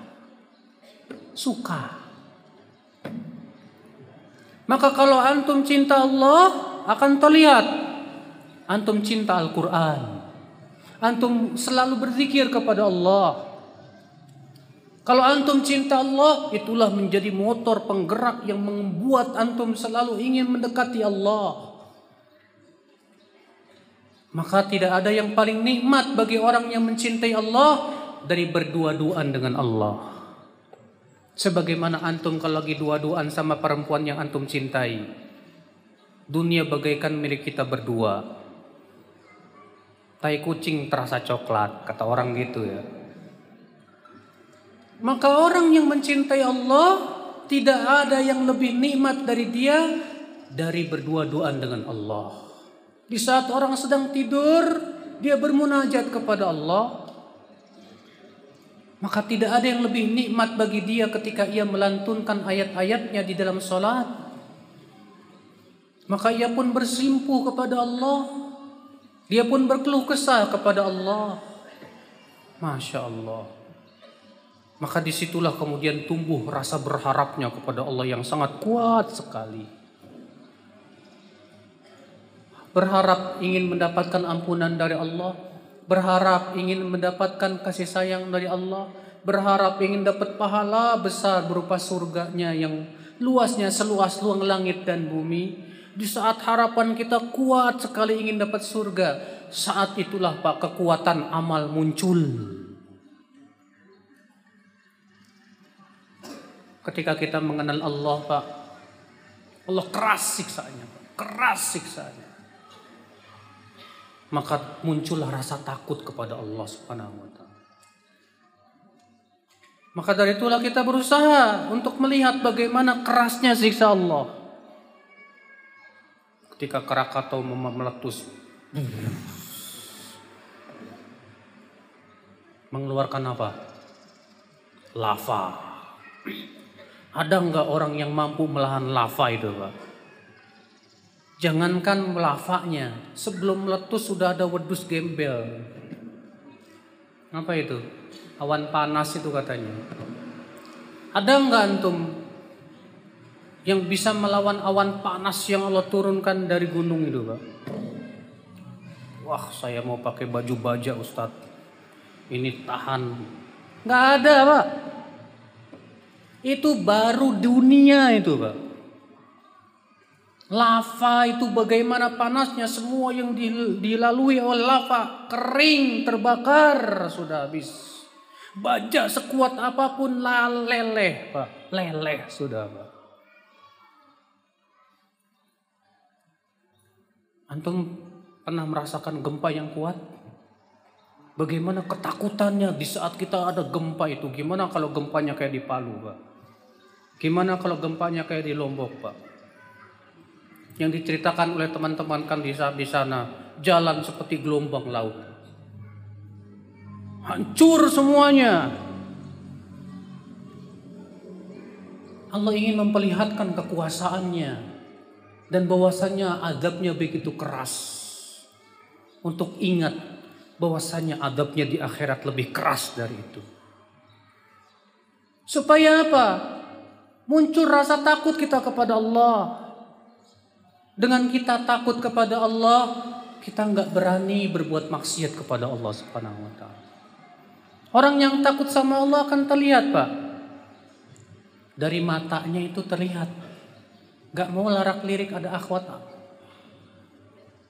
Suka. Maka kalau antum cinta Allah akan terlihat antum cinta Al-Quran. Antum selalu berzikir kepada Allah. Kalau antum cinta Allah, itulah menjadi motor penggerak yang membuat antum selalu ingin mendekati Allah. Maka tidak ada yang paling nikmat bagi orang yang mencintai Allah dari berdua-duaan dengan Allah. Sebagaimana antum kalau lagi dua-duaan sama perempuan yang antum cintai. Dunia bagaikan milik kita berdua. Tai kucing terasa coklat, kata orang gitu ya. Maka orang yang mencintai Allah tidak ada yang lebih nikmat dari dia dari berdua-duaan dengan Allah. Di saat orang sedang tidur, dia bermunajat kepada Allah. Maka tidak ada yang lebih nikmat bagi dia ketika ia melantunkan ayat-ayatnya di dalam sholat. Maka ia pun bersimpuh kepada Allah. Dia pun berkeluh kesah kepada Allah. Masya Allah. Maka di situlah kemudian tumbuh rasa berharapnya kepada Allah yang sangat kuat sekali. Berharap ingin mendapatkan ampunan dari Allah berharap ingin mendapatkan kasih sayang dari Allah, berharap ingin dapat pahala besar berupa surganya yang luasnya seluas luang langit dan bumi. Di saat harapan kita kuat sekali ingin dapat surga, saat itulah Pak kekuatan amal muncul. Ketika kita mengenal Allah Pak, Allah keras siksanya, Pak. keras siksanya maka muncullah rasa takut kepada Allah Subhanahu wa taala. Maka dari itulah kita berusaha untuk melihat bagaimana kerasnya siksa Allah. Ketika Krakatau meletus mengeluarkan apa? Lava. Ada nggak orang yang mampu melahan lava itu, Pak? Jangankan lavanya, sebelum meletus sudah ada wedus gembel. Apa itu? Awan panas itu katanya. Ada nggak antum yang bisa melawan awan panas yang Allah turunkan dari gunung itu, Pak? Wah, saya mau pakai baju baja, Ustadz. Ini tahan. Nggak ada, Pak. Itu baru dunia itu, Pak. Lava itu bagaimana panasnya semua yang dilalui oleh lava kering terbakar sudah habis. Baja sekuat apa pun leleh, Pak. Leleh sudah, Pak. Antum pernah merasakan gempa yang kuat? Bagaimana ketakutannya di saat kita ada gempa itu? Gimana kalau gempanya kayak di Palu, Pak? Gimana kalau gempanya kayak di Lombok, Pak? Yang diceritakan oleh teman-teman kan di, sana jalan seperti gelombang laut hancur semuanya Allah ingin memperlihatkan kekuasaannya dan bahwasanya adabnya begitu keras. Untuk ingat bahwasanya adabnya di akhirat lebih keras dari itu. Supaya apa? Muncul rasa takut kita kepada Allah. Dengan kita takut kepada Allah, kita nggak berani berbuat maksiat kepada Allah Subhanahu wa taala. Orang yang takut sama Allah akan terlihat, Pak. Dari matanya itu terlihat. Gak mau larak lirik ada akhwat.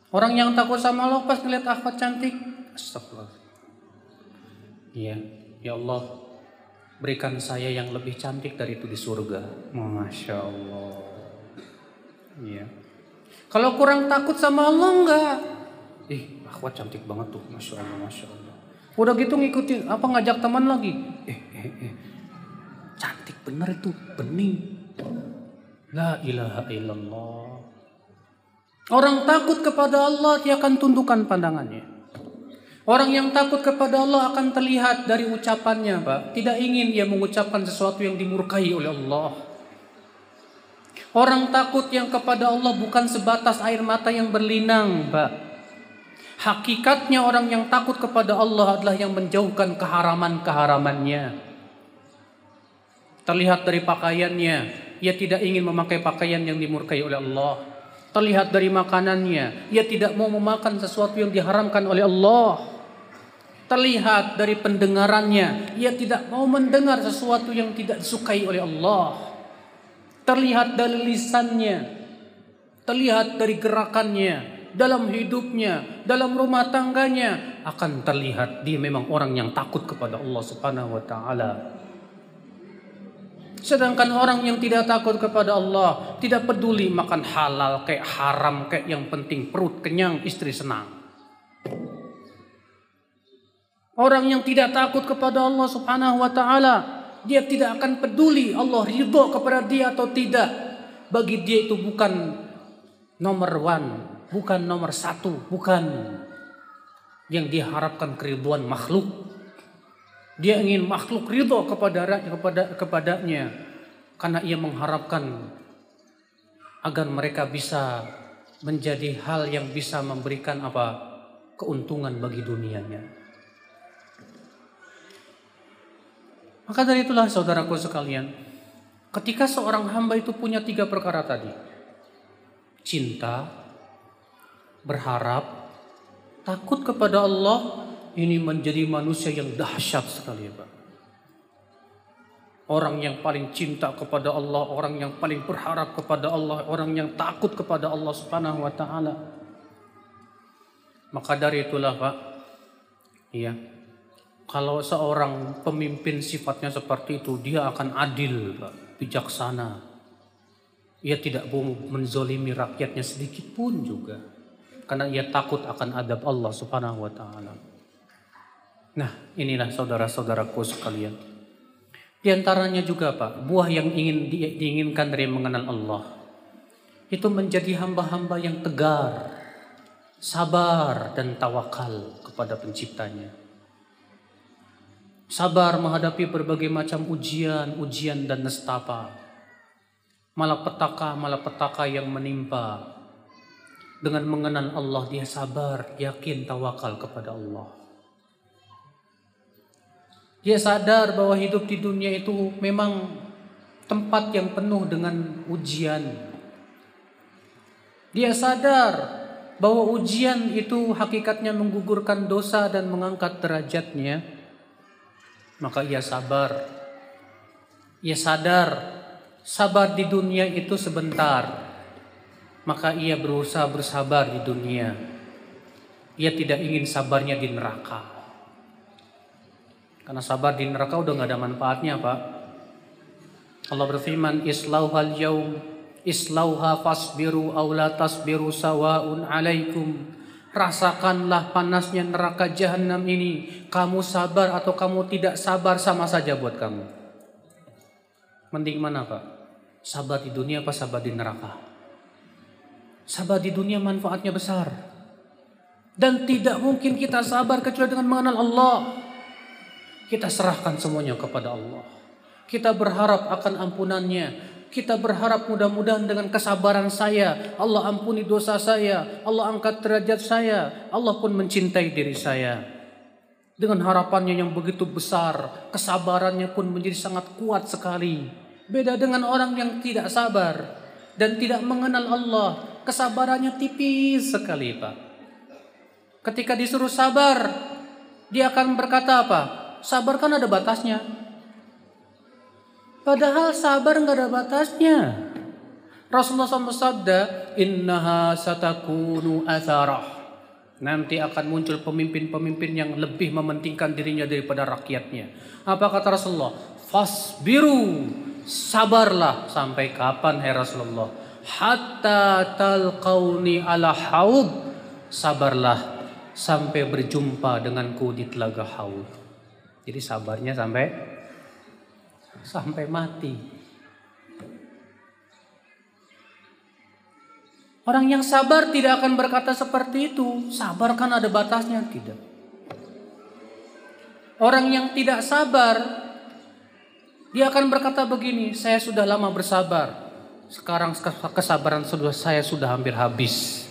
Orang yang takut sama Allah pas ngeliat akhwat cantik, astagfirullah. Iya, ya Allah, berikan saya yang lebih cantik dari itu di surga. Masya Allah. Iya. Kalau kurang takut sama Allah enggak. Ih, akhwat cantik banget tuh, masya Allah, masya Allah. Udah gitu ngikutin, apa ngajak teman lagi? Eh, eh, eh. Cantik bener itu, bening. La ilaha illallah. Orang takut kepada Allah, dia akan tundukkan pandangannya. Orang yang takut kepada Allah akan terlihat dari ucapannya, Pak. Tidak ingin dia mengucapkan sesuatu yang dimurkai oleh Allah. Orang takut yang kepada Allah bukan sebatas air mata yang berlinang, Pak. Hakikatnya orang yang takut kepada Allah adalah yang menjauhkan keharaman-keharamannya. Terlihat dari pakaiannya, ia tidak ingin memakai pakaian yang dimurkai oleh Allah. Terlihat dari makanannya, ia tidak mau memakan sesuatu yang diharamkan oleh Allah. Terlihat dari pendengarannya, ia tidak mau mendengar sesuatu yang tidak disukai oleh Allah. Terlihat dari lisannya, terlihat dari gerakannya, dalam hidupnya, dalam rumah tangganya akan terlihat dia memang orang yang takut kepada Allah Subhanahu wa taala. Sedangkan orang yang tidak takut kepada Allah, tidak peduli makan halal kayak haram kayak yang penting perut kenyang, istri senang. Orang yang tidak takut kepada Allah Subhanahu wa taala, dia tidak akan peduli Allah ridho kepada dia atau tidak. Bagi dia itu bukan nomor one, bukan nomor satu, bukan yang diharapkan keriduan makhluk. Dia ingin makhluk ridho kepada kepada kepadanya karena ia mengharapkan agar mereka bisa menjadi hal yang bisa memberikan apa keuntungan bagi dunianya. Maka dari itulah saudaraku sekalian, ketika seorang hamba itu punya tiga perkara tadi. Cinta, berharap, takut kepada Allah, ini menjadi manusia yang dahsyat sekali Pak. Orang yang paling cinta kepada Allah, orang yang paling berharap kepada Allah, orang yang takut kepada Allah Subhanahu wa taala. Maka dari itulah Pak, iya, kalau seorang pemimpin sifatnya seperti itu, dia akan adil, bijaksana. Ia tidak mau menzolimi rakyatnya sedikit pun juga. Karena ia takut akan adab Allah subhanahu wa ta'ala. Nah inilah saudara-saudaraku sekalian. Di antaranya juga Pak, buah yang ingin diinginkan dari mengenal Allah. Itu menjadi hamba-hamba yang tegar, sabar dan tawakal kepada penciptanya Sabar menghadapi berbagai macam ujian, ujian dan nestapa. Malapetaka-malapetaka yang menimpa. Dengan mengenal Allah dia sabar, yakin, tawakal kepada Allah. Dia sadar bahwa hidup di dunia itu memang tempat yang penuh dengan ujian. Dia sadar bahwa ujian itu hakikatnya menggugurkan dosa dan mengangkat derajatnya maka ia sabar. Ia sadar sabar di dunia itu sebentar. Maka ia berusaha bersabar di dunia. Ia tidak ingin sabarnya di neraka. Karena sabar di neraka udah gak ada manfaatnya pak. Allah berfirman islauhal yaum islauha fasbiru aw tasbiru sawaun alaikum Rasakanlah panasnya neraka jahanam ini. Kamu sabar atau kamu tidak sabar sama saja buat kamu. Mending mana Pak? Sabar di dunia apa sabar di neraka? Sabar di dunia manfaatnya besar. Dan tidak mungkin kita sabar kecuali dengan mengenal Allah. Kita serahkan semuanya kepada Allah. Kita berharap akan ampunannya. Kita berharap mudah-mudahan dengan kesabaran saya, Allah ampuni dosa saya, Allah angkat derajat saya, Allah pun mencintai diri saya. Dengan harapannya yang begitu besar, kesabarannya pun menjadi sangat kuat sekali. Beda dengan orang yang tidak sabar dan tidak mengenal Allah, kesabarannya tipis sekali, Pak. Ketika disuruh sabar, dia akan berkata apa? Sabar kan ada batasnya. Padahal sabar nggak ada batasnya. Rasulullah SAW bersabda, Innaha satakunu atharah. Nanti akan muncul pemimpin-pemimpin yang lebih mementingkan dirinya daripada rakyatnya. Apa kata Rasulullah? Fasbiru, sabarlah sampai kapan hai Rasulullah? Hatta talqauni ala haud. Sabarlah sampai berjumpa denganku di telaga haud. Jadi sabarnya sampai sampai mati. Orang yang sabar tidak akan berkata seperti itu. Sabar kan ada batasnya, tidak. Orang yang tidak sabar, dia akan berkata begini, saya sudah lama bersabar. Sekarang kesabaran sudah saya sudah hampir habis.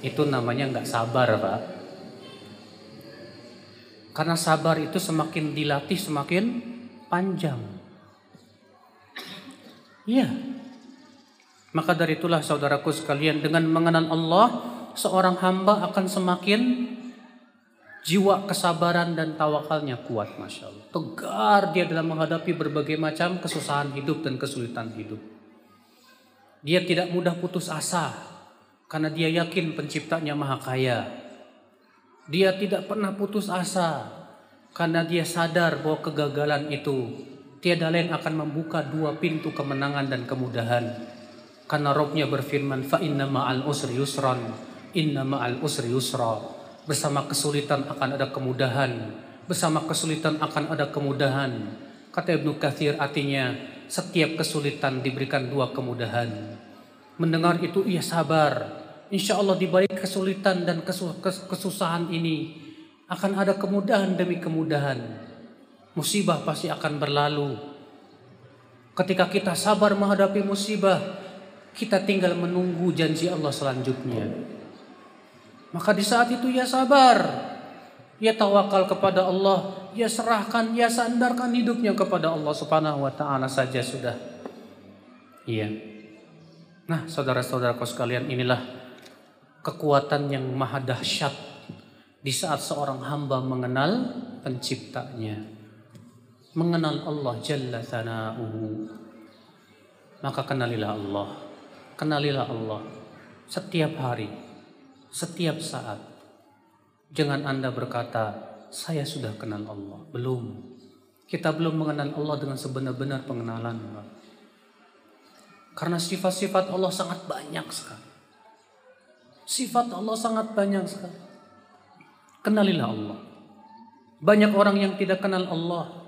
Itu namanya nggak sabar, Pak. Karena sabar itu semakin dilatih semakin panjang. Iya. Maka dari itulah saudaraku sekalian dengan mengenal Allah seorang hamba akan semakin jiwa kesabaran dan tawakalnya kuat Masya Allah. Tegar dia dalam menghadapi berbagai macam kesusahan hidup dan kesulitan hidup. Dia tidak mudah putus asa karena dia yakin penciptanya maha kaya. Dia tidak pernah putus asa karena dia sadar bahwa kegagalan itu tiada lain akan membuka dua pintu kemenangan dan kemudahan. Karena Robnya berfirman, fa inna ma'al usri yusran, inna ma'al usri yusra. Bersama kesulitan akan ada kemudahan, bersama kesulitan akan ada kemudahan. Kata Ibnu Kathir artinya setiap kesulitan diberikan dua kemudahan. Mendengar itu ia sabar. Insya Allah di balik kesulitan dan kesusahan ini akan ada kemudahan demi kemudahan musibah pasti akan berlalu. Ketika kita sabar menghadapi musibah, kita tinggal menunggu janji Allah selanjutnya. Maka di saat itu ya sabar, ya tawakal kepada Allah, ya serahkan, ya sandarkan hidupnya kepada Allah Subhanahu wa taala saja sudah. Iya. Nah, saudara-saudaraku sekalian, inilah kekuatan yang maha dahsyat di saat seorang hamba mengenal penciptanya mengenal Allah Jalla Sana'uhu. Maka kenalilah Allah. Kenalilah Allah setiap hari setiap saat. Jangan anda berkata saya sudah kenal Allah. Belum. Kita belum mengenal Allah dengan sebenar-benar pengenalan karena sifat-sifat Allah sangat banyak sekali. Sifat Allah sangat banyak sekali. Kenalilah Allah. Banyak orang yang tidak kenal Allah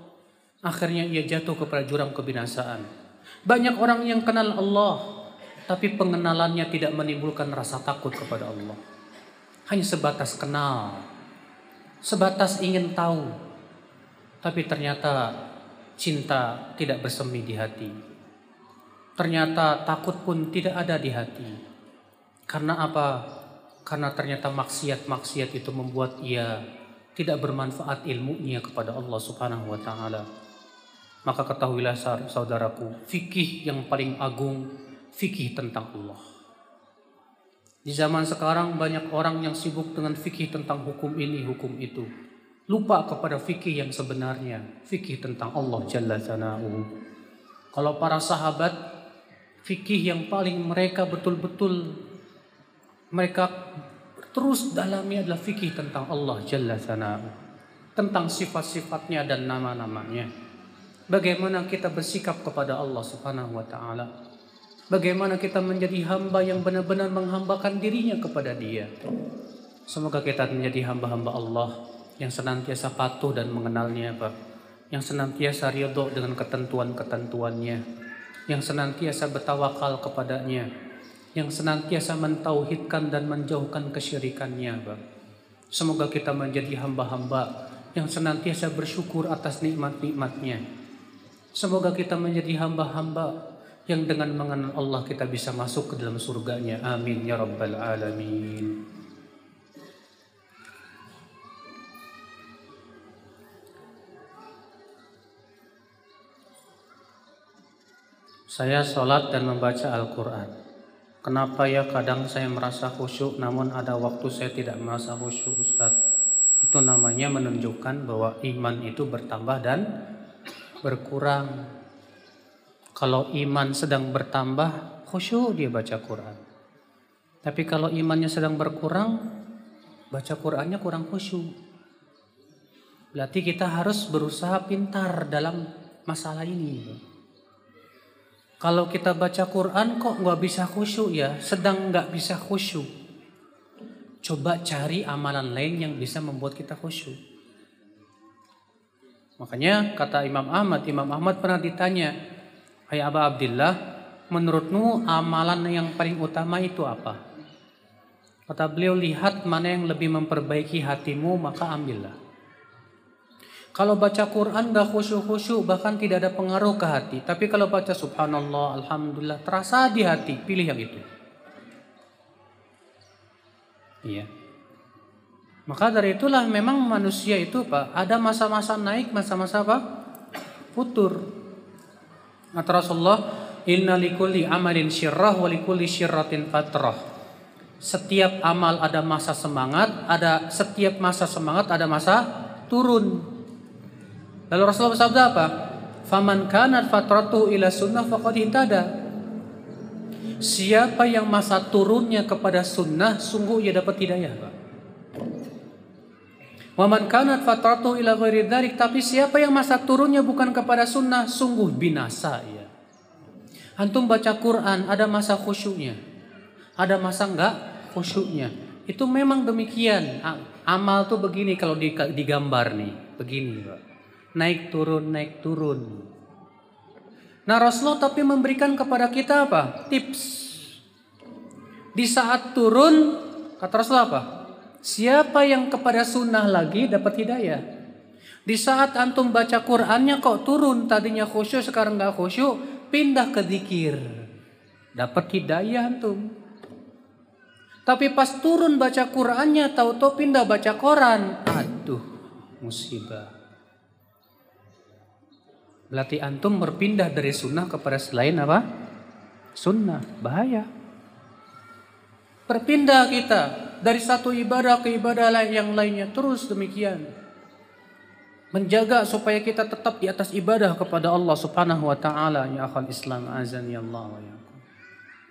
Akhirnya ia jatuh kepada jurang kebinasaan. Banyak orang yang kenal Allah, tapi pengenalannya tidak menimbulkan rasa takut kepada Allah. Hanya sebatas kenal, sebatas ingin tahu, tapi ternyata cinta tidak bersemi di hati. Ternyata takut pun tidak ada di hati. Karena apa? Karena ternyata maksiat-maksiat itu membuat ia tidak bermanfaat ilmunya kepada Allah Subhanahu wa taala. Maka ketahuilah saudaraku, fikih yang paling agung, fikih tentang Allah. Di zaman sekarang banyak orang yang sibuk dengan fikih tentang hukum ini, hukum itu. Lupa kepada fikih yang sebenarnya, fikih tentang Allah Jalla Janahu. Kalau para sahabat, fikih yang paling mereka betul-betul mereka terus dalami adalah fikih tentang Allah Jalla Janahu. Tentang sifat-sifatnya dan nama-namanya. Bagaimana kita bersikap kepada Allah Subhanahu wa taala? Bagaimana kita menjadi hamba yang benar-benar menghambakan dirinya kepada Dia? Semoga kita menjadi hamba-hamba Allah yang senantiasa patuh dan mengenalnya, Pak. Yang senantiasa ridho dengan ketentuan-ketentuannya. Yang senantiasa bertawakal kepadanya. Yang senantiasa mentauhidkan dan menjauhkan kesyirikannya, Pak. Semoga kita menjadi hamba-hamba yang senantiasa bersyukur atas nikmat-nikmatnya Semoga kita menjadi hamba-hamba yang dengan mengenal Allah kita bisa masuk ke dalam surganya. Amin ya rabbal alamin. Saya sholat dan membaca Al-Quran. Kenapa ya kadang saya merasa khusyuk namun ada waktu saya tidak merasa khusyuk Ustaz? Itu namanya menunjukkan bahwa iman itu bertambah dan berkurang. Kalau iman sedang bertambah, khusyuk dia baca Quran. Tapi kalau imannya sedang berkurang, baca Qurannya kurang khusyuk. Berarti kita harus berusaha pintar dalam masalah ini. Kalau kita baca Quran kok nggak bisa khusyuk ya, sedang nggak bisa khusyuk. Coba cari amalan lain yang bisa membuat kita khusyuk. Makanya kata Imam Ahmad, Imam Ahmad pernah ditanya, Hai Aba Abdillah, menurutmu amalan yang paling utama itu apa? Kata beliau, lihat mana yang lebih memperbaiki hatimu, maka ambillah. Kalau baca Quran gak khusyuk-khusyuk bahkan tidak ada pengaruh ke hati. Tapi kalau baca subhanallah, alhamdulillah terasa di hati, pilih yang itu. Iya. Maka dari itulah memang manusia itu Pak, ada masa-masa naik, masa-masa apa? Putur. Kata Rasulullah, "Inna likulli amalin syirrah wa likulli syirratin fatrah." Setiap amal ada masa semangat, ada setiap masa semangat ada masa turun. Lalu Rasulullah bersabda apa? Faman kanat fatratu ila sunnah faqad. Siapa yang masa turunnya kepada sunnah, sungguh ia dapat hidayah, Pak. Waman kanat fatratu ila ghairi dzalik, tapi siapa yang masa turunnya bukan kepada sunnah, sungguh binasa ia. Antum baca Quran ada masa khusyuknya. Ada masa enggak khusyuknya. Itu memang demikian. Amal tuh begini kalau digambar nih, begini, naik turun naik turun. Nah Rasulullah tapi memberikan kepada kita apa? Tips. Di saat turun kata Rasulullah apa? Siapa yang kepada sunnah lagi dapat hidayah. Di saat antum baca Qurannya kok turun tadinya khusyuk sekarang nggak khusyuk pindah ke zikir dapat hidayah antum. Tapi pas turun baca Qurannya tahu-tahu pindah baca koran. Aduh musibah. Berarti antum berpindah dari sunnah kepada selain apa? Sunnah, bahaya. Berpindah kita dari satu ibadah ke ibadah lain yang lainnya terus demikian. Menjaga supaya kita tetap di atas ibadah kepada Allah Subhanahu wa taala ya akhal Islam azan ya Allah wa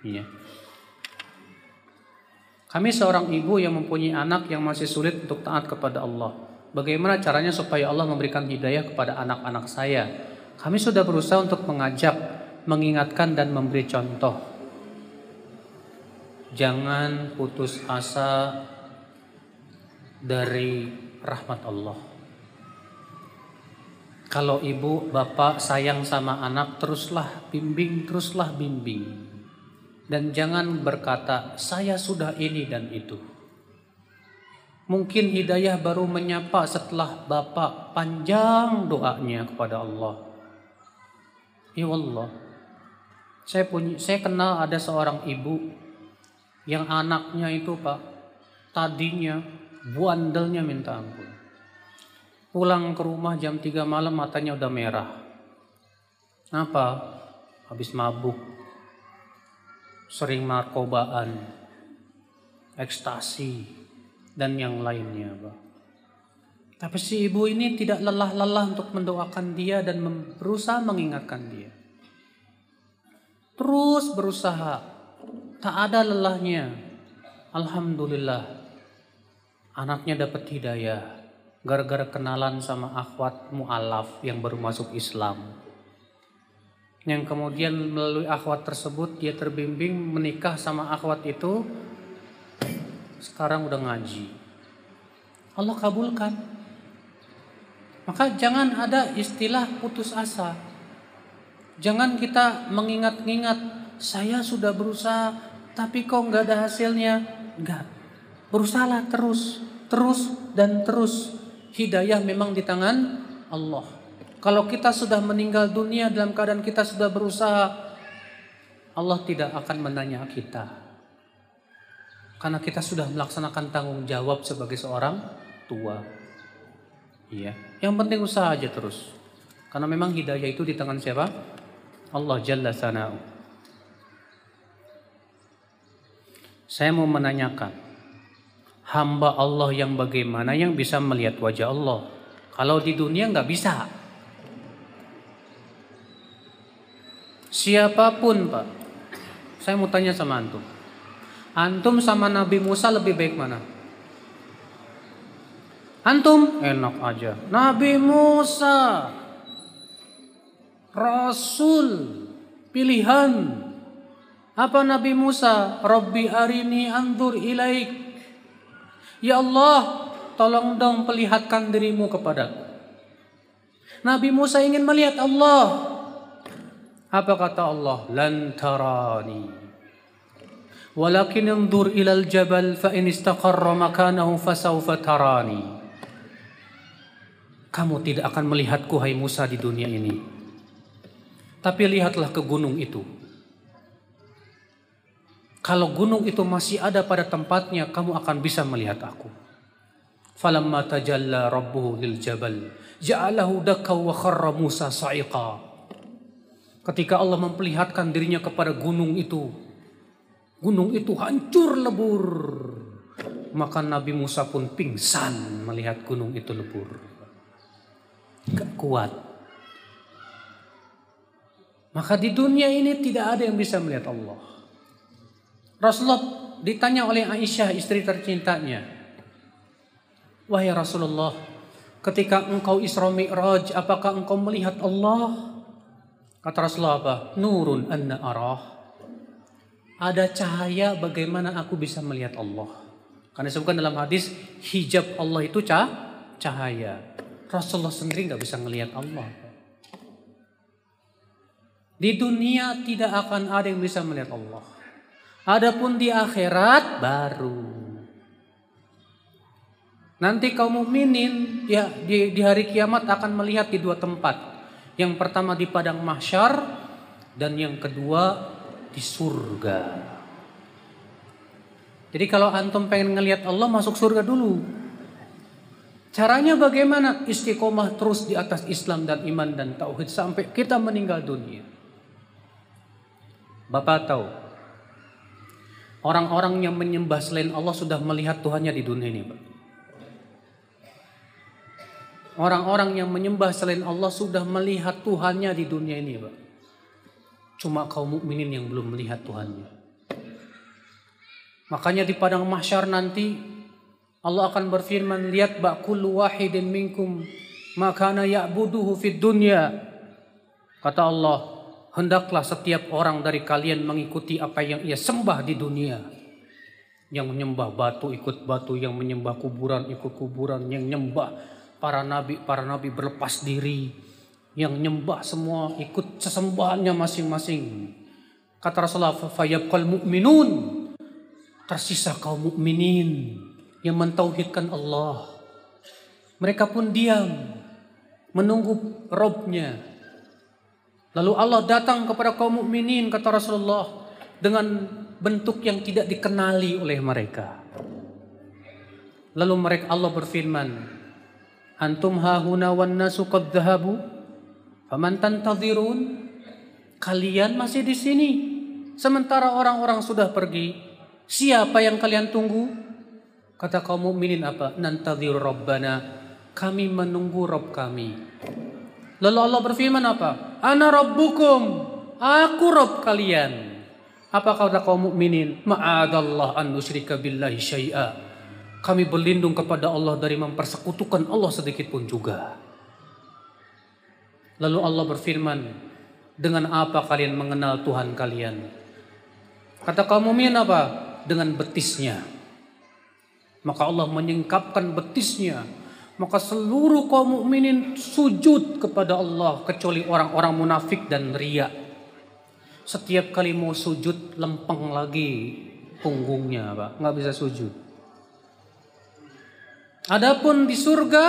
Iya. Kami seorang ibu yang mempunyai anak yang masih sulit untuk taat kepada Allah. Bagaimana caranya supaya Allah memberikan hidayah kepada anak-anak saya? Kami sudah berusaha untuk mengajak, mengingatkan dan memberi contoh. Jangan putus asa dari rahmat Allah. Kalau ibu, bapak sayang sama anak, teruslah bimbing, teruslah bimbing. Dan jangan berkata, saya sudah ini dan itu. Mungkin hidayah baru menyapa setelah bapak panjang doanya kepada Allah. Ya Allah. Saya punya saya kenal ada seorang ibu yang anaknya itu Pak tadinya buandelnya minta ampun. Pulang ke rumah jam 3 malam matanya udah merah. Apa? Habis mabuk. Sering narkobaan. Ekstasi dan yang lainnya, Pak. Tapi si ibu ini tidak lelah-lelah untuk mendoakan dia dan berusaha mengingatkan dia. Terus berusaha, tak ada lelahnya. Alhamdulillah, anaknya dapat hidayah gara-gara kenalan sama akhwat mu'alaf yang baru masuk Islam. Yang kemudian melalui akhwat tersebut dia terbimbing menikah sama akhwat itu. Sekarang udah ngaji. Allah kabulkan. Maka jangan ada istilah putus asa. Jangan kita mengingat-ingat, saya sudah berusaha, tapi kok nggak ada hasilnya. Enggak. Berusahalah terus, terus dan terus. Hidayah memang di tangan Allah. Kalau kita sudah meninggal dunia dalam keadaan kita sudah berusaha, Allah tidak akan menanya kita. Karena kita sudah melaksanakan tanggung jawab sebagai seorang tua. Iya. Yang penting usaha aja terus. Karena memang hidayah itu di tangan siapa? Allah Jalla Sana'u. Saya mau menanyakan. Hamba Allah yang bagaimana yang bisa melihat wajah Allah? Kalau di dunia nggak bisa. Siapa pun Pak. Saya mau tanya sama Antum. Antum sama Nabi Musa lebih baik mana? Antum enak aja. Nabi Musa Rasul pilihan. Apa Nabi Musa? Rabbi arini antur ilaik. Ya Allah, tolong dong perlihatkan dirimu kepadaku. Nabi Musa ingin melihat Allah. Apa kata Allah? Lan tarani. Walakin anzur ilal jabal fa in istaqarra makanahu fasawfa tarani. Kamu tidak akan melihatku hai Musa di dunia ini. Tapi lihatlah ke gunung itu. Kalau gunung itu masih ada pada tempatnya, kamu akan bisa melihat aku. Falamma tajalla rabbuhu lil jabal, ja'alahu wa kharra Musa sa'iqa. Ketika Allah memperlihatkan dirinya kepada gunung itu, gunung itu hancur lebur. Maka Nabi Musa pun pingsan melihat gunung itu lebur. Gak kuat. Maka di dunia ini tidak ada yang bisa melihat Allah. Rasulullah ditanya oleh Aisyah istri tercintanya. Wahai Rasulullah, ketika engkau Isra Mi'raj, apakah engkau melihat Allah? Kata Rasulullah apa? Nurun anna arah. Ada cahaya bagaimana aku bisa melihat Allah. Karena disebutkan dalam hadis hijab Allah itu cah cahaya. Rasulullah sendiri nggak bisa melihat Allah. Di dunia tidak akan ada yang bisa melihat Allah. Adapun di akhirat baru. Nanti kaum mukminin ya di, di hari kiamat akan melihat di dua tempat. Yang pertama di padang mahsyar dan yang kedua di surga. Jadi kalau antum pengen ngelihat Allah masuk surga dulu. Caranya bagaimana? Istiqomah terus di atas Islam dan iman dan tauhid sampai kita meninggal dunia. Bapak tahu, orang-orang yang menyembah selain Allah sudah melihat Tuhannya di dunia ini, Pak. Orang-orang yang menyembah selain Allah sudah melihat Tuhannya di dunia ini, Pak. Cuma kaum mukminin yang belum melihat Tuhannya. Makanya di padang mahsyar nanti Allah akan berfirman, lihat bak kullu wahidin minkum makana ya'buduhu fid dunya. Kata Allah, hendaklah setiap orang dari kalian mengikuti apa yang ia sembah di dunia. Yang menyembah batu ikut batu, yang menyembah kuburan ikut kuburan, yang menyembah para nabi, para nabi berlepas diri, yang menyembah semua ikut sesembahannya masing-masing. Kata Rasulullah, "Fayabqal mu'minun." Tersisa kaum mukminin yang mentauhidkan Allah. Mereka pun diam menunggu Robnya. Lalu Allah datang kepada kaum mukminin kata Rasulullah dengan bentuk yang tidak dikenali oleh mereka. Lalu mereka Allah berfirman, "Antum hahuna wan nasu qad dhahabu, faman tantadhirun?" Kalian masih di sini sementara orang-orang sudah pergi. Siapa yang kalian tunggu? Kata kaum mukminin apa? Nantadhir Rabbana. Kami menunggu Rabb kami. Lalu Allah berfirman apa? Ana Rabbukum. Aku Rabb kalian. Apa kata kaum mukminin? Ma'adallah an nusyrika billahi syai'a. Kami berlindung kepada Allah dari mempersekutukan Allah sedikit pun juga. Lalu Allah berfirman, dengan apa kalian mengenal Tuhan kalian? Kata kaum mukminin apa? Dengan betisnya. Maka Allah menyingkapkan betisnya. Maka seluruh kaum mukminin sujud kepada Allah kecuali orang-orang munafik dan riak. Setiap kali mau sujud lempeng lagi punggungnya, Pak. Nggak bisa sujud. Adapun di surga,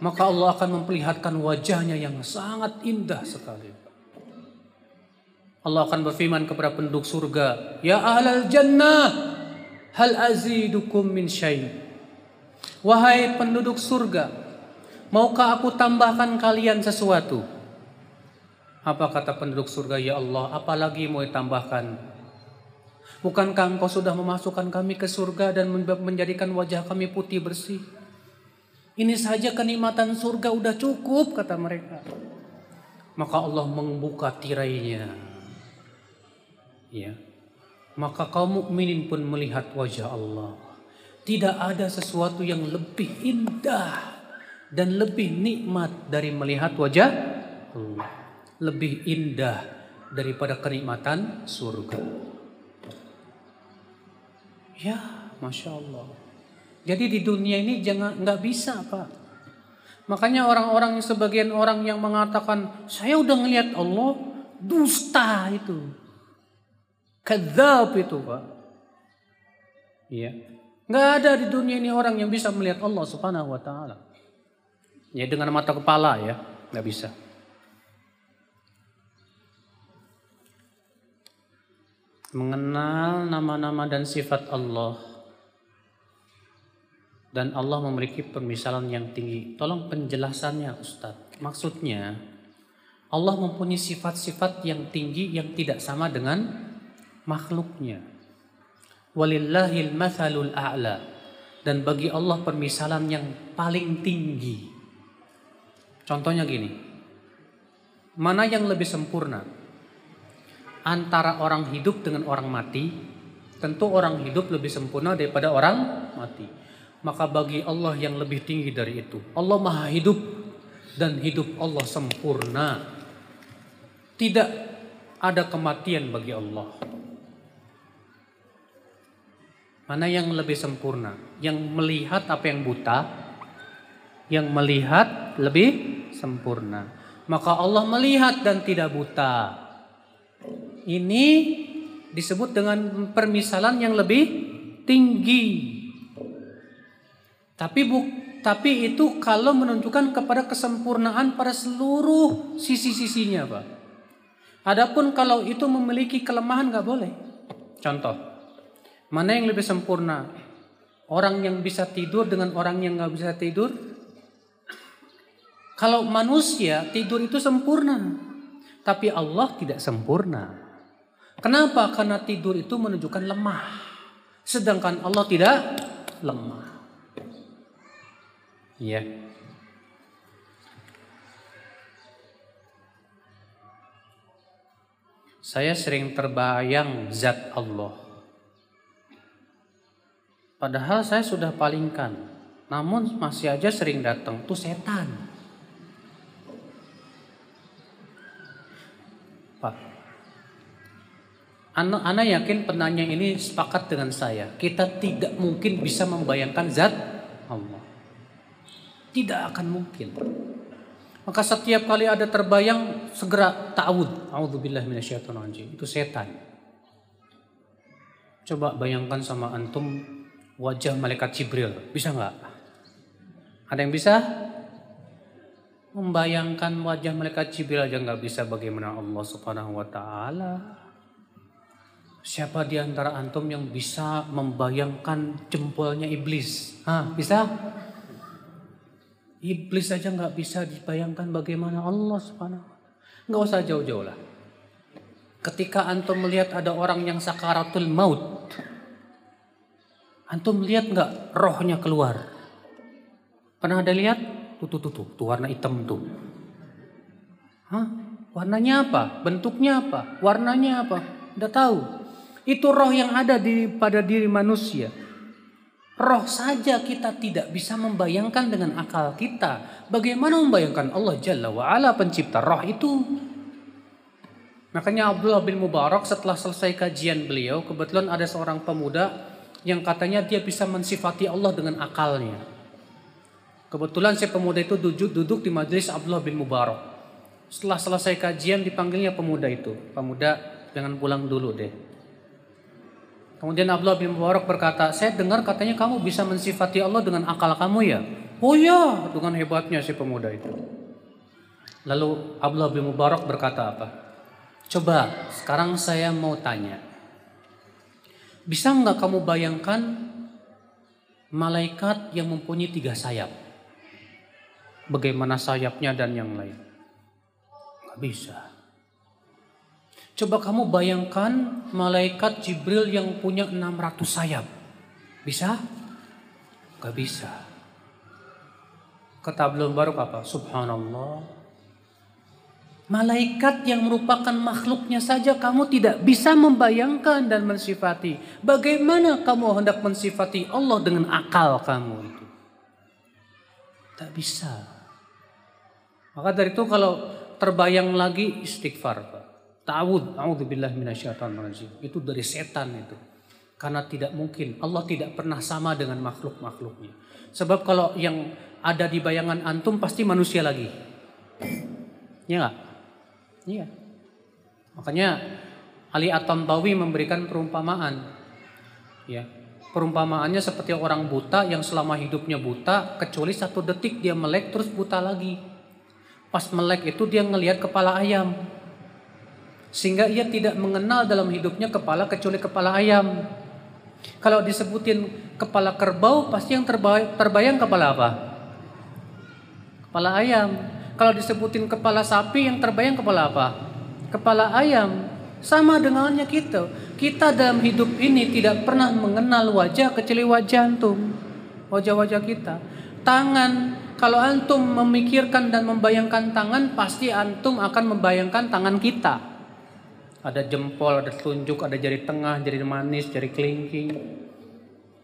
maka Allah akan memperlihatkan wajahnya yang sangat indah sekali. Allah akan berfirman kepada penduduk surga, "Ya ahlal jannah, hal azidukum min syai?" Wahai penduduk surga, maukah aku tambahkan kalian sesuatu? Apa kata penduduk surga, "Ya Allah, apalagi mau ditambahkan?" Bukankah engkau sudah memasukkan kami ke surga dan menjadikan wajah kami putih bersih? Ini saja kenikmatan surga udah cukup kata mereka. Maka Allah membuka tirainya. Ya. Maka kaum mukminin pun melihat wajah Allah. Tidak ada sesuatu yang lebih indah dan lebih nikmat dari melihat wajah Allah. Lebih indah daripada kenikmatan surga. Ya, masya Allah. Jadi di dunia ini jangan nggak bisa pak. Makanya orang-orang sebagian orang yang mengatakan saya udah ngelihat Allah dusta itu, kadzab itu pak. Iya, nggak ada di dunia ini orang yang bisa melihat Allah subhanahu wa taala. Ya dengan mata kepala ya, nggak bisa. Mengenal nama-nama dan sifat Allah dan Allah memiliki permisalan yang tinggi. Tolong penjelasannya Ustadz. Maksudnya Allah mempunyai sifat-sifat yang tinggi yang tidak sama dengan makhluknya. Walillahil mathalul a'la. Dan bagi Allah permisalan yang paling tinggi. Contohnya gini. Mana yang lebih sempurna? Antara orang hidup dengan orang mati. Tentu orang hidup lebih sempurna daripada orang mati maka bagi Allah yang lebih tinggi dari itu. Allah maha hidup dan hidup Allah sempurna. Tidak ada kematian bagi Allah. Mana yang lebih sempurna? Yang melihat apa yang buta? Yang melihat lebih sempurna. Maka Allah melihat dan tidak buta. Ini disebut dengan permisalan yang lebih tinggi tapi bu, tapi itu kalau menunjukkan kepada kesempurnaan pada seluruh sisi-sisinya, Pak. Adapun kalau itu memiliki kelemahan nggak boleh. Contoh, mana yang lebih sempurna? Orang yang bisa tidur dengan orang yang nggak bisa tidur? Kalau manusia tidur itu sempurna, tapi Allah tidak sempurna. Kenapa? Karena tidur itu menunjukkan lemah, sedangkan Allah tidak lemah. Iya. Saya sering terbayang zat Allah. Padahal saya sudah palingkan. Namun masih aja sering datang tuh setan. Pak. Anak, anak yakin penanya ini sepakat dengan saya. Kita tidak mungkin bisa membayangkan zat Allah. Tidak akan mungkin. Maka setiap kali ada terbayang segera ta'awud. A'udzubillah minasyaitonirrajim. Itu setan. Coba bayangkan sama antum wajah malaikat Jibril. Bisa nggak? Ada yang bisa? Membayangkan wajah malaikat Jibril aja nggak bisa bagaimana Allah Subhanahu wa taala. Siapa di antara antum yang bisa membayangkan jempolnya iblis? Hah, bisa? Iblis saja nggak bisa dibayangkan bagaimana Allah subhanahu Nggak usah jauh-jauh lah. Ketika antum melihat ada orang yang sakaratul maut, antum lihat nggak rohnya keluar? Pernah ada lihat? Tuh, tuh, tuh, tuh, tuh warna hitam tuh. Hah? Warnanya apa? Bentuknya apa? Warnanya apa? Udah tahu. Itu roh yang ada di pada diri manusia. Roh saja kita tidak bisa membayangkan dengan akal kita. Bagaimana membayangkan Allah Jalla wa'ala pencipta roh itu? Makanya Abdullah bin Mubarak setelah selesai kajian beliau, kebetulan ada seorang pemuda yang katanya dia bisa mensifati Allah dengan akalnya. Kebetulan si pemuda itu duduk, duduk di majelis Abdullah bin Mubarak. Setelah selesai kajian dipanggilnya pemuda itu. Pemuda jangan pulang dulu deh. Kemudian Abdullah bin Mubarak berkata, saya dengar katanya kamu bisa mensifati Allah dengan akal kamu ya. Oh ya, dengan hebatnya si pemuda itu. Lalu Abdullah bin Mubarak berkata apa? Coba sekarang saya mau tanya. Bisa nggak kamu bayangkan malaikat yang mempunyai tiga sayap? Bagaimana sayapnya dan yang lain? Nggak bisa. Coba kamu bayangkan malaikat Jibril yang punya 600 sayap. Bisa? Gak bisa. Kata belum baru apa? Subhanallah. Malaikat yang merupakan makhluknya saja kamu tidak bisa membayangkan dan mensifati. Bagaimana kamu hendak mensifati Allah dengan akal kamu itu? Tak bisa. Maka dari itu kalau terbayang lagi istighfar. Ta'awud, a'udzubillah minasyaitonirrajim. Itu dari setan itu. Karena tidak mungkin Allah tidak pernah sama dengan makhluk-makhluknya. Sebab kalau yang ada di bayangan antum pasti manusia lagi. Iya enggak? Iya. Makanya Ali At-Tantawi memberikan perumpamaan. Ya. Perumpamaannya seperti orang buta yang selama hidupnya buta kecuali satu detik dia melek terus buta lagi. Pas melek itu dia ngelihat kepala ayam. Sehingga ia tidak mengenal dalam hidupnya kepala kecuali kepala ayam. Kalau disebutin kepala kerbau, pasti yang terbayang kepala apa? Kepala ayam. Kalau disebutin kepala sapi, yang terbayang kepala apa? Kepala ayam. Sama dengannya kita. Kita dalam hidup ini tidak pernah mengenal wajah kecuali wajah antum. Wajah-wajah kita. Tangan, kalau antum memikirkan dan membayangkan tangan, pasti antum akan membayangkan tangan kita. Ada jempol, ada telunjuk, ada jari tengah, jari manis, jari kelingking.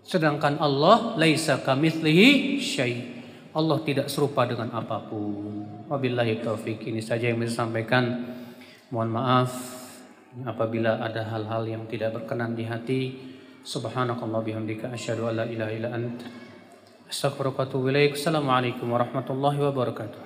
Sedangkan Allah laisa kamitslihi syai. Allah tidak serupa dengan apa pun. Wabillahi taufik. Ini saja yang bisa sampaikan. Mohon maaf apabila ada hal-hal yang tidak berkenan di hati. Subhanakallah bihamdika asyhadu an la ilaha illa ant. Assalamualaikum warahmatullahi wabarakatuh.